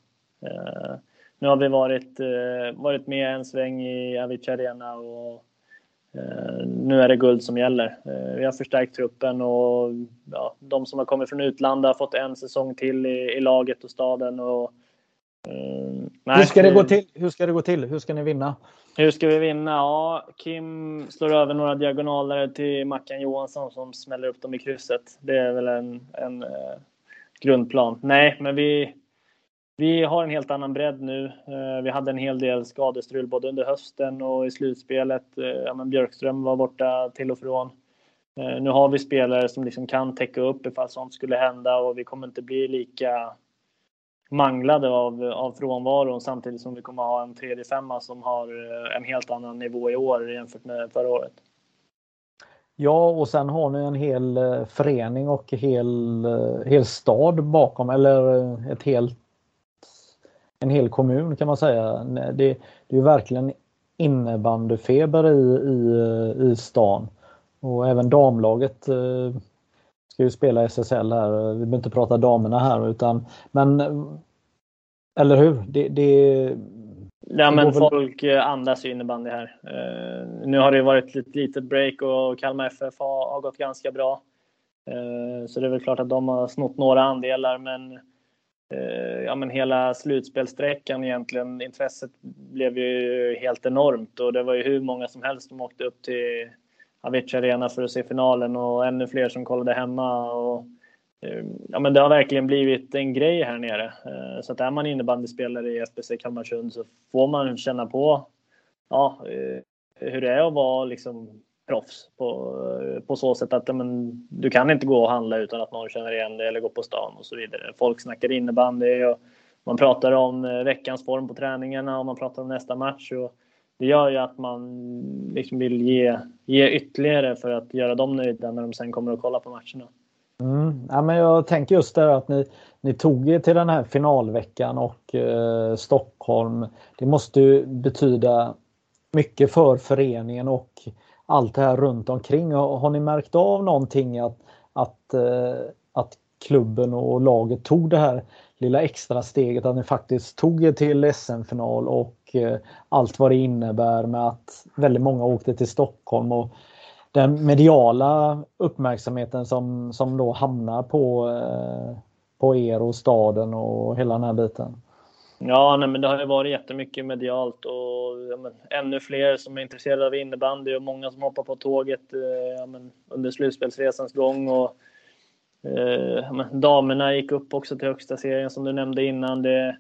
Eh, nu har vi varit, eh, varit med en sväng i Avicii Arena och nu är det guld som gäller. Eh, vi har förstärkt truppen och ja, de som har kommit från utlandet har fått en säsong till i, i laget och staden. Och, uh, nej, hur, ska det gå till? hur ska det gå till? Hur ska ni vinna? Hur ska vi vinna? Ja, Kim slår över några diagonaler till Mackan Johansson som smäller upp dem i krysset. Det är väl en, en uh, grundplan. Nej, men vi, vi har en helt annan bredd nu. Eh, vi hade en hel del skadestrul både under hösten och i slutspelet. Eh, ja, men Björkström var borta till och från. Eh, nu har vi spelare som liksom kan täcka upp ifall sånt skulle hända och vi kommer inte bli lika manglade av, av frånvaron samtidigt som vi kommer ha en tredje femma som har en helt annan nivå i år jämfört med förra året. Ja, och sen har ni en hel förening och hel, hel stad bakom, eller ett helt en hel kommun kan man säga. Det, det är verkligen innebandyfeber i, i, i stan. Och även damlaget eh, ska ju spela SSL här. Vi behöver inte prata damerna här utan men eller hur? Det, det, Ja men folk eh, andas ju innebandy här. Uh, nu har det varit ett litet break och Kalmar FF har, har gått ganska bra. Uh, så det är väl klart att de har snott några andelar men Eh, Eh, ja, men hela slutspelsträckan egentligen. Intresset blev ju helt enormt och det var ju hur många som helst som åkte upp till Avicii Arena för att se finalen och ännu fler som kollade hemma. Och, eh, ja, men det har verkligen blivit en grej här nere. Eh, så att är man innebandyspelare i SBC Kalmarsund så får man känna på ja, hur det är att vara liksom proffs på, på så sätt att men, du kan inte gå och handla utan att någon känner igen dig eller gå på stan och så vidare. Folk snackar innebandy och man pratar om eh, veckans form på träningarna och man pratar om nästa match. Och det gör ju att man liksom vill ge, ge ytterligare för att göra dem nöjda när de sen kommer och kolla på matcherna. Mm. Ja, men jag tänker just det att ni, ni tog er till den här finalveckan och eh, Stockholm. Det måste ju betyda mycket för föreningen och allt det här runt omkring. Har ni märkt av någonting att, att, eh, att klubben och laget tog det här lilla extra steget att ni faktiskt tog er till SM-final och eh, allt vad det innebär med att väldigt många åkte till Stockholm och den mediala uppmärksamheten som, som då hamnar på, eh, på er och staden och hela den här biten. Ja, nej, men det har ju varit jättemycket medialt och ja, men, ännu fler som är intresserade av innebandy och många som hoppar på tåget eh, ja, men, under slutspelsresans gång. Och, eh, men, damerna gick upp också till högsta serien som du nämnde innan. Det,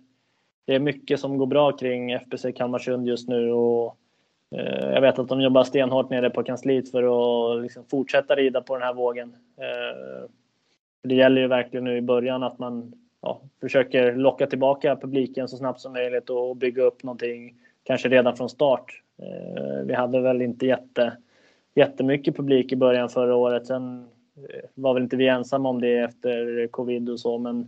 det är mycket som går bra kring FBC Kalmarsund just nu och eh, jag vet att de jobbar stenhårt nere på kansliet för att liksom, fortsätta rida på den här vågen. Eh, det gäller ju verkligen nu i början att man ja, försöker locka tillbaka publiken så snabbt som möjligt och bygga upp någonting kanske redan från start. Eh, vi hade väl inte jätte, jättemycket publik i början förra året. Sen eh, var väl inte vi ensamma om det efter covid och så, men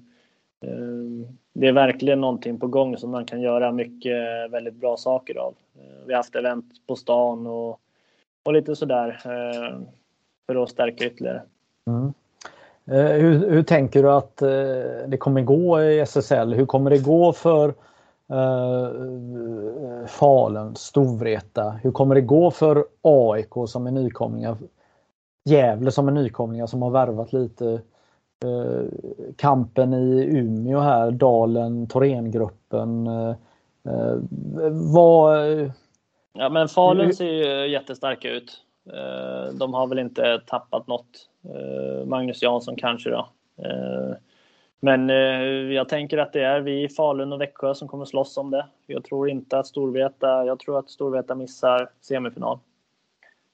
eh, det är verkligen någonting på gång som man kan göra mycket väldigt bra saker av. Vi har haft event på stan och, och lite sådär för att stärka ytterligare. Mm. Eh, hur, hur, tänker du att eh, det kommer gå i SSL? Hur kommer det gå för, Uh, Falun, Storvreta. Hur kommer det gå för AIK som är nykomlingar? Gävle som är nykomlingar som har värvat lite. Uh, kampen i Umeå här, Dalen, Thorengruppen. Uh, vad... Ja men Falun ser ju jättestarka ut. De har väl inte tappat något. Eh, Magnus Jansson kanske då. Eh, men eh, jag tänker att det är vi, Falun och Växjö, som kommer slåss om det. Jag tror inte att Storvreta, jag tror att Storvreta missar semifinal.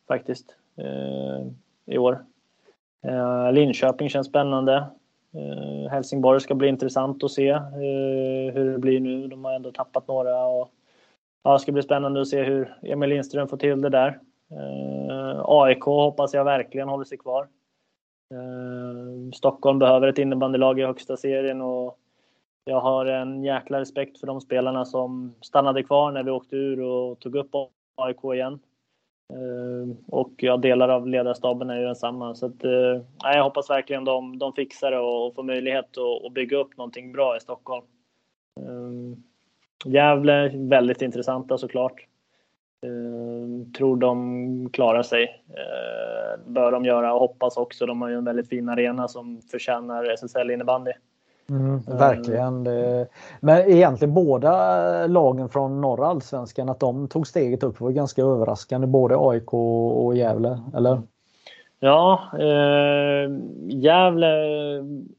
Faktiskt. I år. Linköping känns spännande. Helsingborg ska bli intressant att se hur det blir nu. De har ändå tappat några. Och, ja, det ska bli spännande att se hur Emil Lindström får till det där. AIK hoppas jag verkligen håller sig kvar. Eh, Stockholm behöver ett innebandylag i högsta serien och jag har en jäkla respekt för de spelarna som stannade kvar när vi åkte ur och tog upp AIK igen. Eh, och ja, delar av ledarstaben är ju densamma. Så att, eh, nej, jag hoppas verkligen de, de fixar det och får möjlighet att, att bygga upp någonting bra i Stockholm. Gävle, väldigt intressanta såklart. Eh, tror de klarar sig. Eh, bör de göra och hoppas också. De har ju en väldigt fin arena som förtjänar SSL innebandy. Mm, verkligen. Det, men egentligen båda lagen från norra allsvenskan att de tog steget upp var ganska överraskande. Både AIK och Gävle, eller? Ja, eh, Gävle,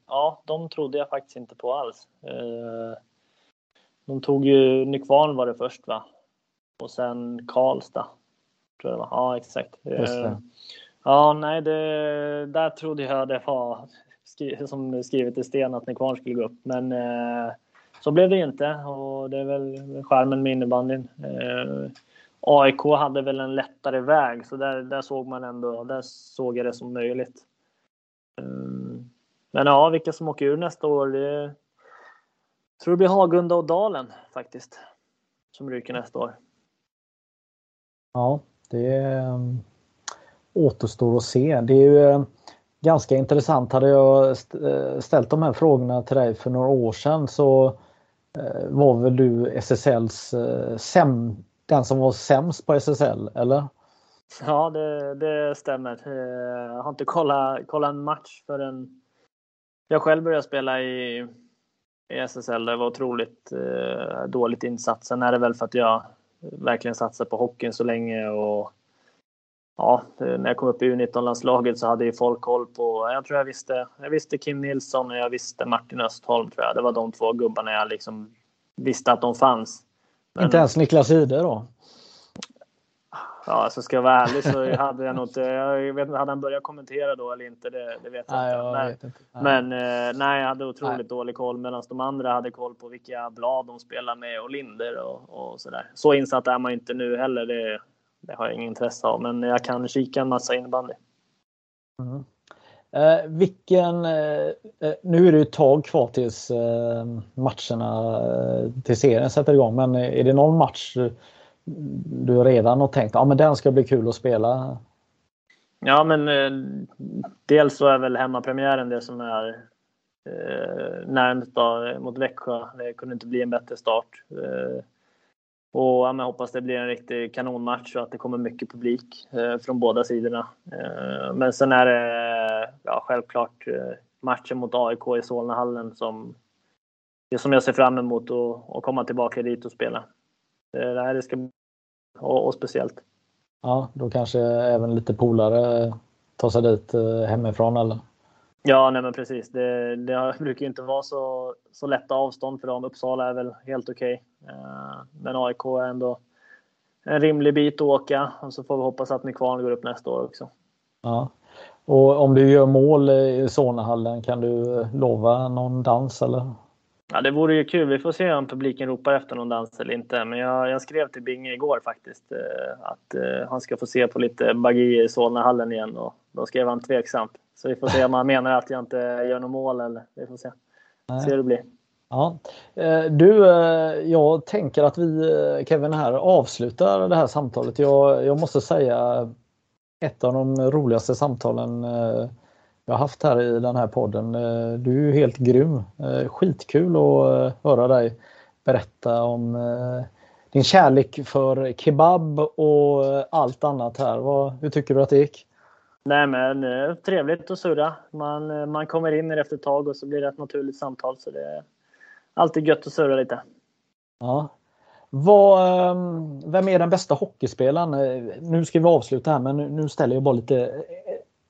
ja de trodde jag faktiskt inte på alls. Eh, de tog ju, Nykvarn var det först va? Och sen Karlstad. Tror jag det var. Ja, exakt. Eh, ja, nej, det, där trodde jag det var skri som skrivet i sten att Nykvarn skulle gå upp. Men eh, så blev det inte och det är väl skärmen med innebandyn. Eh, AIK hade väl en lättare väg så där, där såg man ändå, där såg jag det som möjligt. Eh, men ja, vilka som åker ur nästa år, det tror det blir Hagunda och Dalen faktiskt. Som ryker nästa år. Ja, det ehm, återstår att se. Det är ju ehm, ganska intressant. Hade jag eh, ställt de här frågorna till dig för några år sedan så eh, var väl du SSLs eh, säm, den som var sämst på SSL, eller? Ja, det, det stämmer. Jag har inte kollat, kollat en match förrän jag själv började spela i, i SSL. Det var otroligt eh, dåligt insatt. Sen är det väl för att jag verkligen satsat på hockeyn så länge och ja, när jag kom upp i U19-landslaget så hade ju folk koll på, jag tror jag visste, jag visste Kim Nilsson och jag visste Martin Östholm tror jag. Det var de två gubbarna jag liksom visste att de fanns. Men, inte ens Niklas Ide då? Ja, alltså ska jag vara ärlig så hade jag nog inte, jag vet inte, hade han börjat kommentera då eller inte, det, det vet jag nej, inte. Jag vet inte. Men eh, nej, jag hade otroligt nej. dålig koll medan de andra hade koll på vilka blad de spelar med och Linder och, och sådär. Så insatt är man inte nu heller, det, det har jag ingen intresse av, men jag kan kika en massa innebandy. Mm. Eh, vilken, eh, eh nu är det ett tag kvar tills eh, matcherna eh, till serien sätter igång, men är det någon match du redan har tänkt att men den ska bli kul att spela? Ja, men eh, dels så är väl hemmapremiären det som är eh, närmast då, mot Växjö. Det kunde inte bli en bättre start. Eh, och ja, men hoppas det blir en riktig kanonmatch och att det kommer mycket publik eh, från båda sidorna. Eh, men sen är det ja, självklart eh, matchen mot AIK i Solnahallen som, som jag ser fram emot att komma tillbaka dit och spela. Eh, det, här ska och, och, speciellt. Ja, då kanske även lite polare tar sig dit eh, hemifrån eller? Ja, nej men precis. Det, det brukar inte vara så, så lätta avstånd för dem. Uppsala är väl helt okej. Okay. Eh, men AIK är ändå en rimlig bit att åka och så får vi hoppas att Nykvarn går upp nästa år också. Ja. Och om du gör mål i Solnahallen, kan du lova någon dans eller? Ja, det vore ju kul. Vi får se om publiken ropar efter någon dans eller inte. Men jag, jag skrev till Binge igår faktiskt eh, att eh, han ska få se på lite bagi i Solnahallen igen och då skrev han tveksamt. Så vi får se om han menar att jag inte gör något mål eller vi får se. Nej. Se hur det blir. Ja. Eh, du, eh, jag tänker att vi, eh, Kevin, här avslutar det här samtalet. Jag, jag måste säga ett av de roligaste samtalen jag haft här i den här podden. Eh, du är ju helt grym. Eh, skitkul att eh, höra dig berätta om din kärlek för kebab och allt annat här. Vad, hur tycker du att det gick? Nej men trevligt att surra. Man, man kommer in efter ett tag och så blir det ett naturligt samtal. Så det är alltid gött att surra lite. Ja. Vad, ehm, vem är den bästa hockeyspelaren? Nu ska vi avsluta här men nu ställer jag bara lite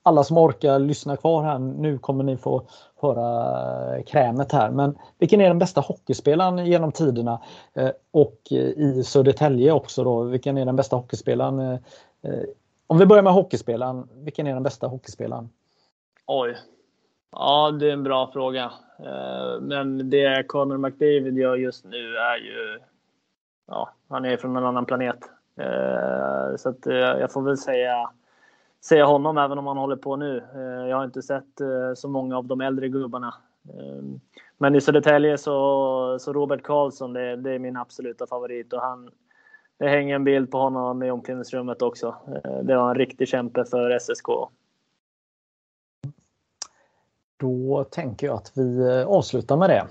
alla som orkar lyssna kvar här, nu kommer ni få höra eh, krämet här. Men vilken är den bästa hockeyspelaren genom tiderna? Eh, och eh, i Södertälje också då, vilken är den bästa hockeyspelaren? Om vi börjar med hockeyspelaren, vilken är den bästa hockeyspelaren? Oj. Ja, det är en bra fråga. Men det Connor McDavid gör just nu är ju... Ja, han är från en annan planet. Så att jag får väl säga se honom även om han håller på nu. Eh, jag har inte sett eh, så många av de äldre gubbarna. Eh, men i Södertälje så, så Robert Karlsson, det, det, är min absoluta favorit och han, det hänger en bild på honom i omklädningsrummet också. Det var en riktig kämpe för SSK. Då tänker jag att vi avslutar med det.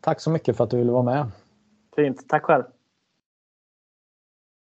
Tack så mycket för att du ville vara med. Fint. Tack själv.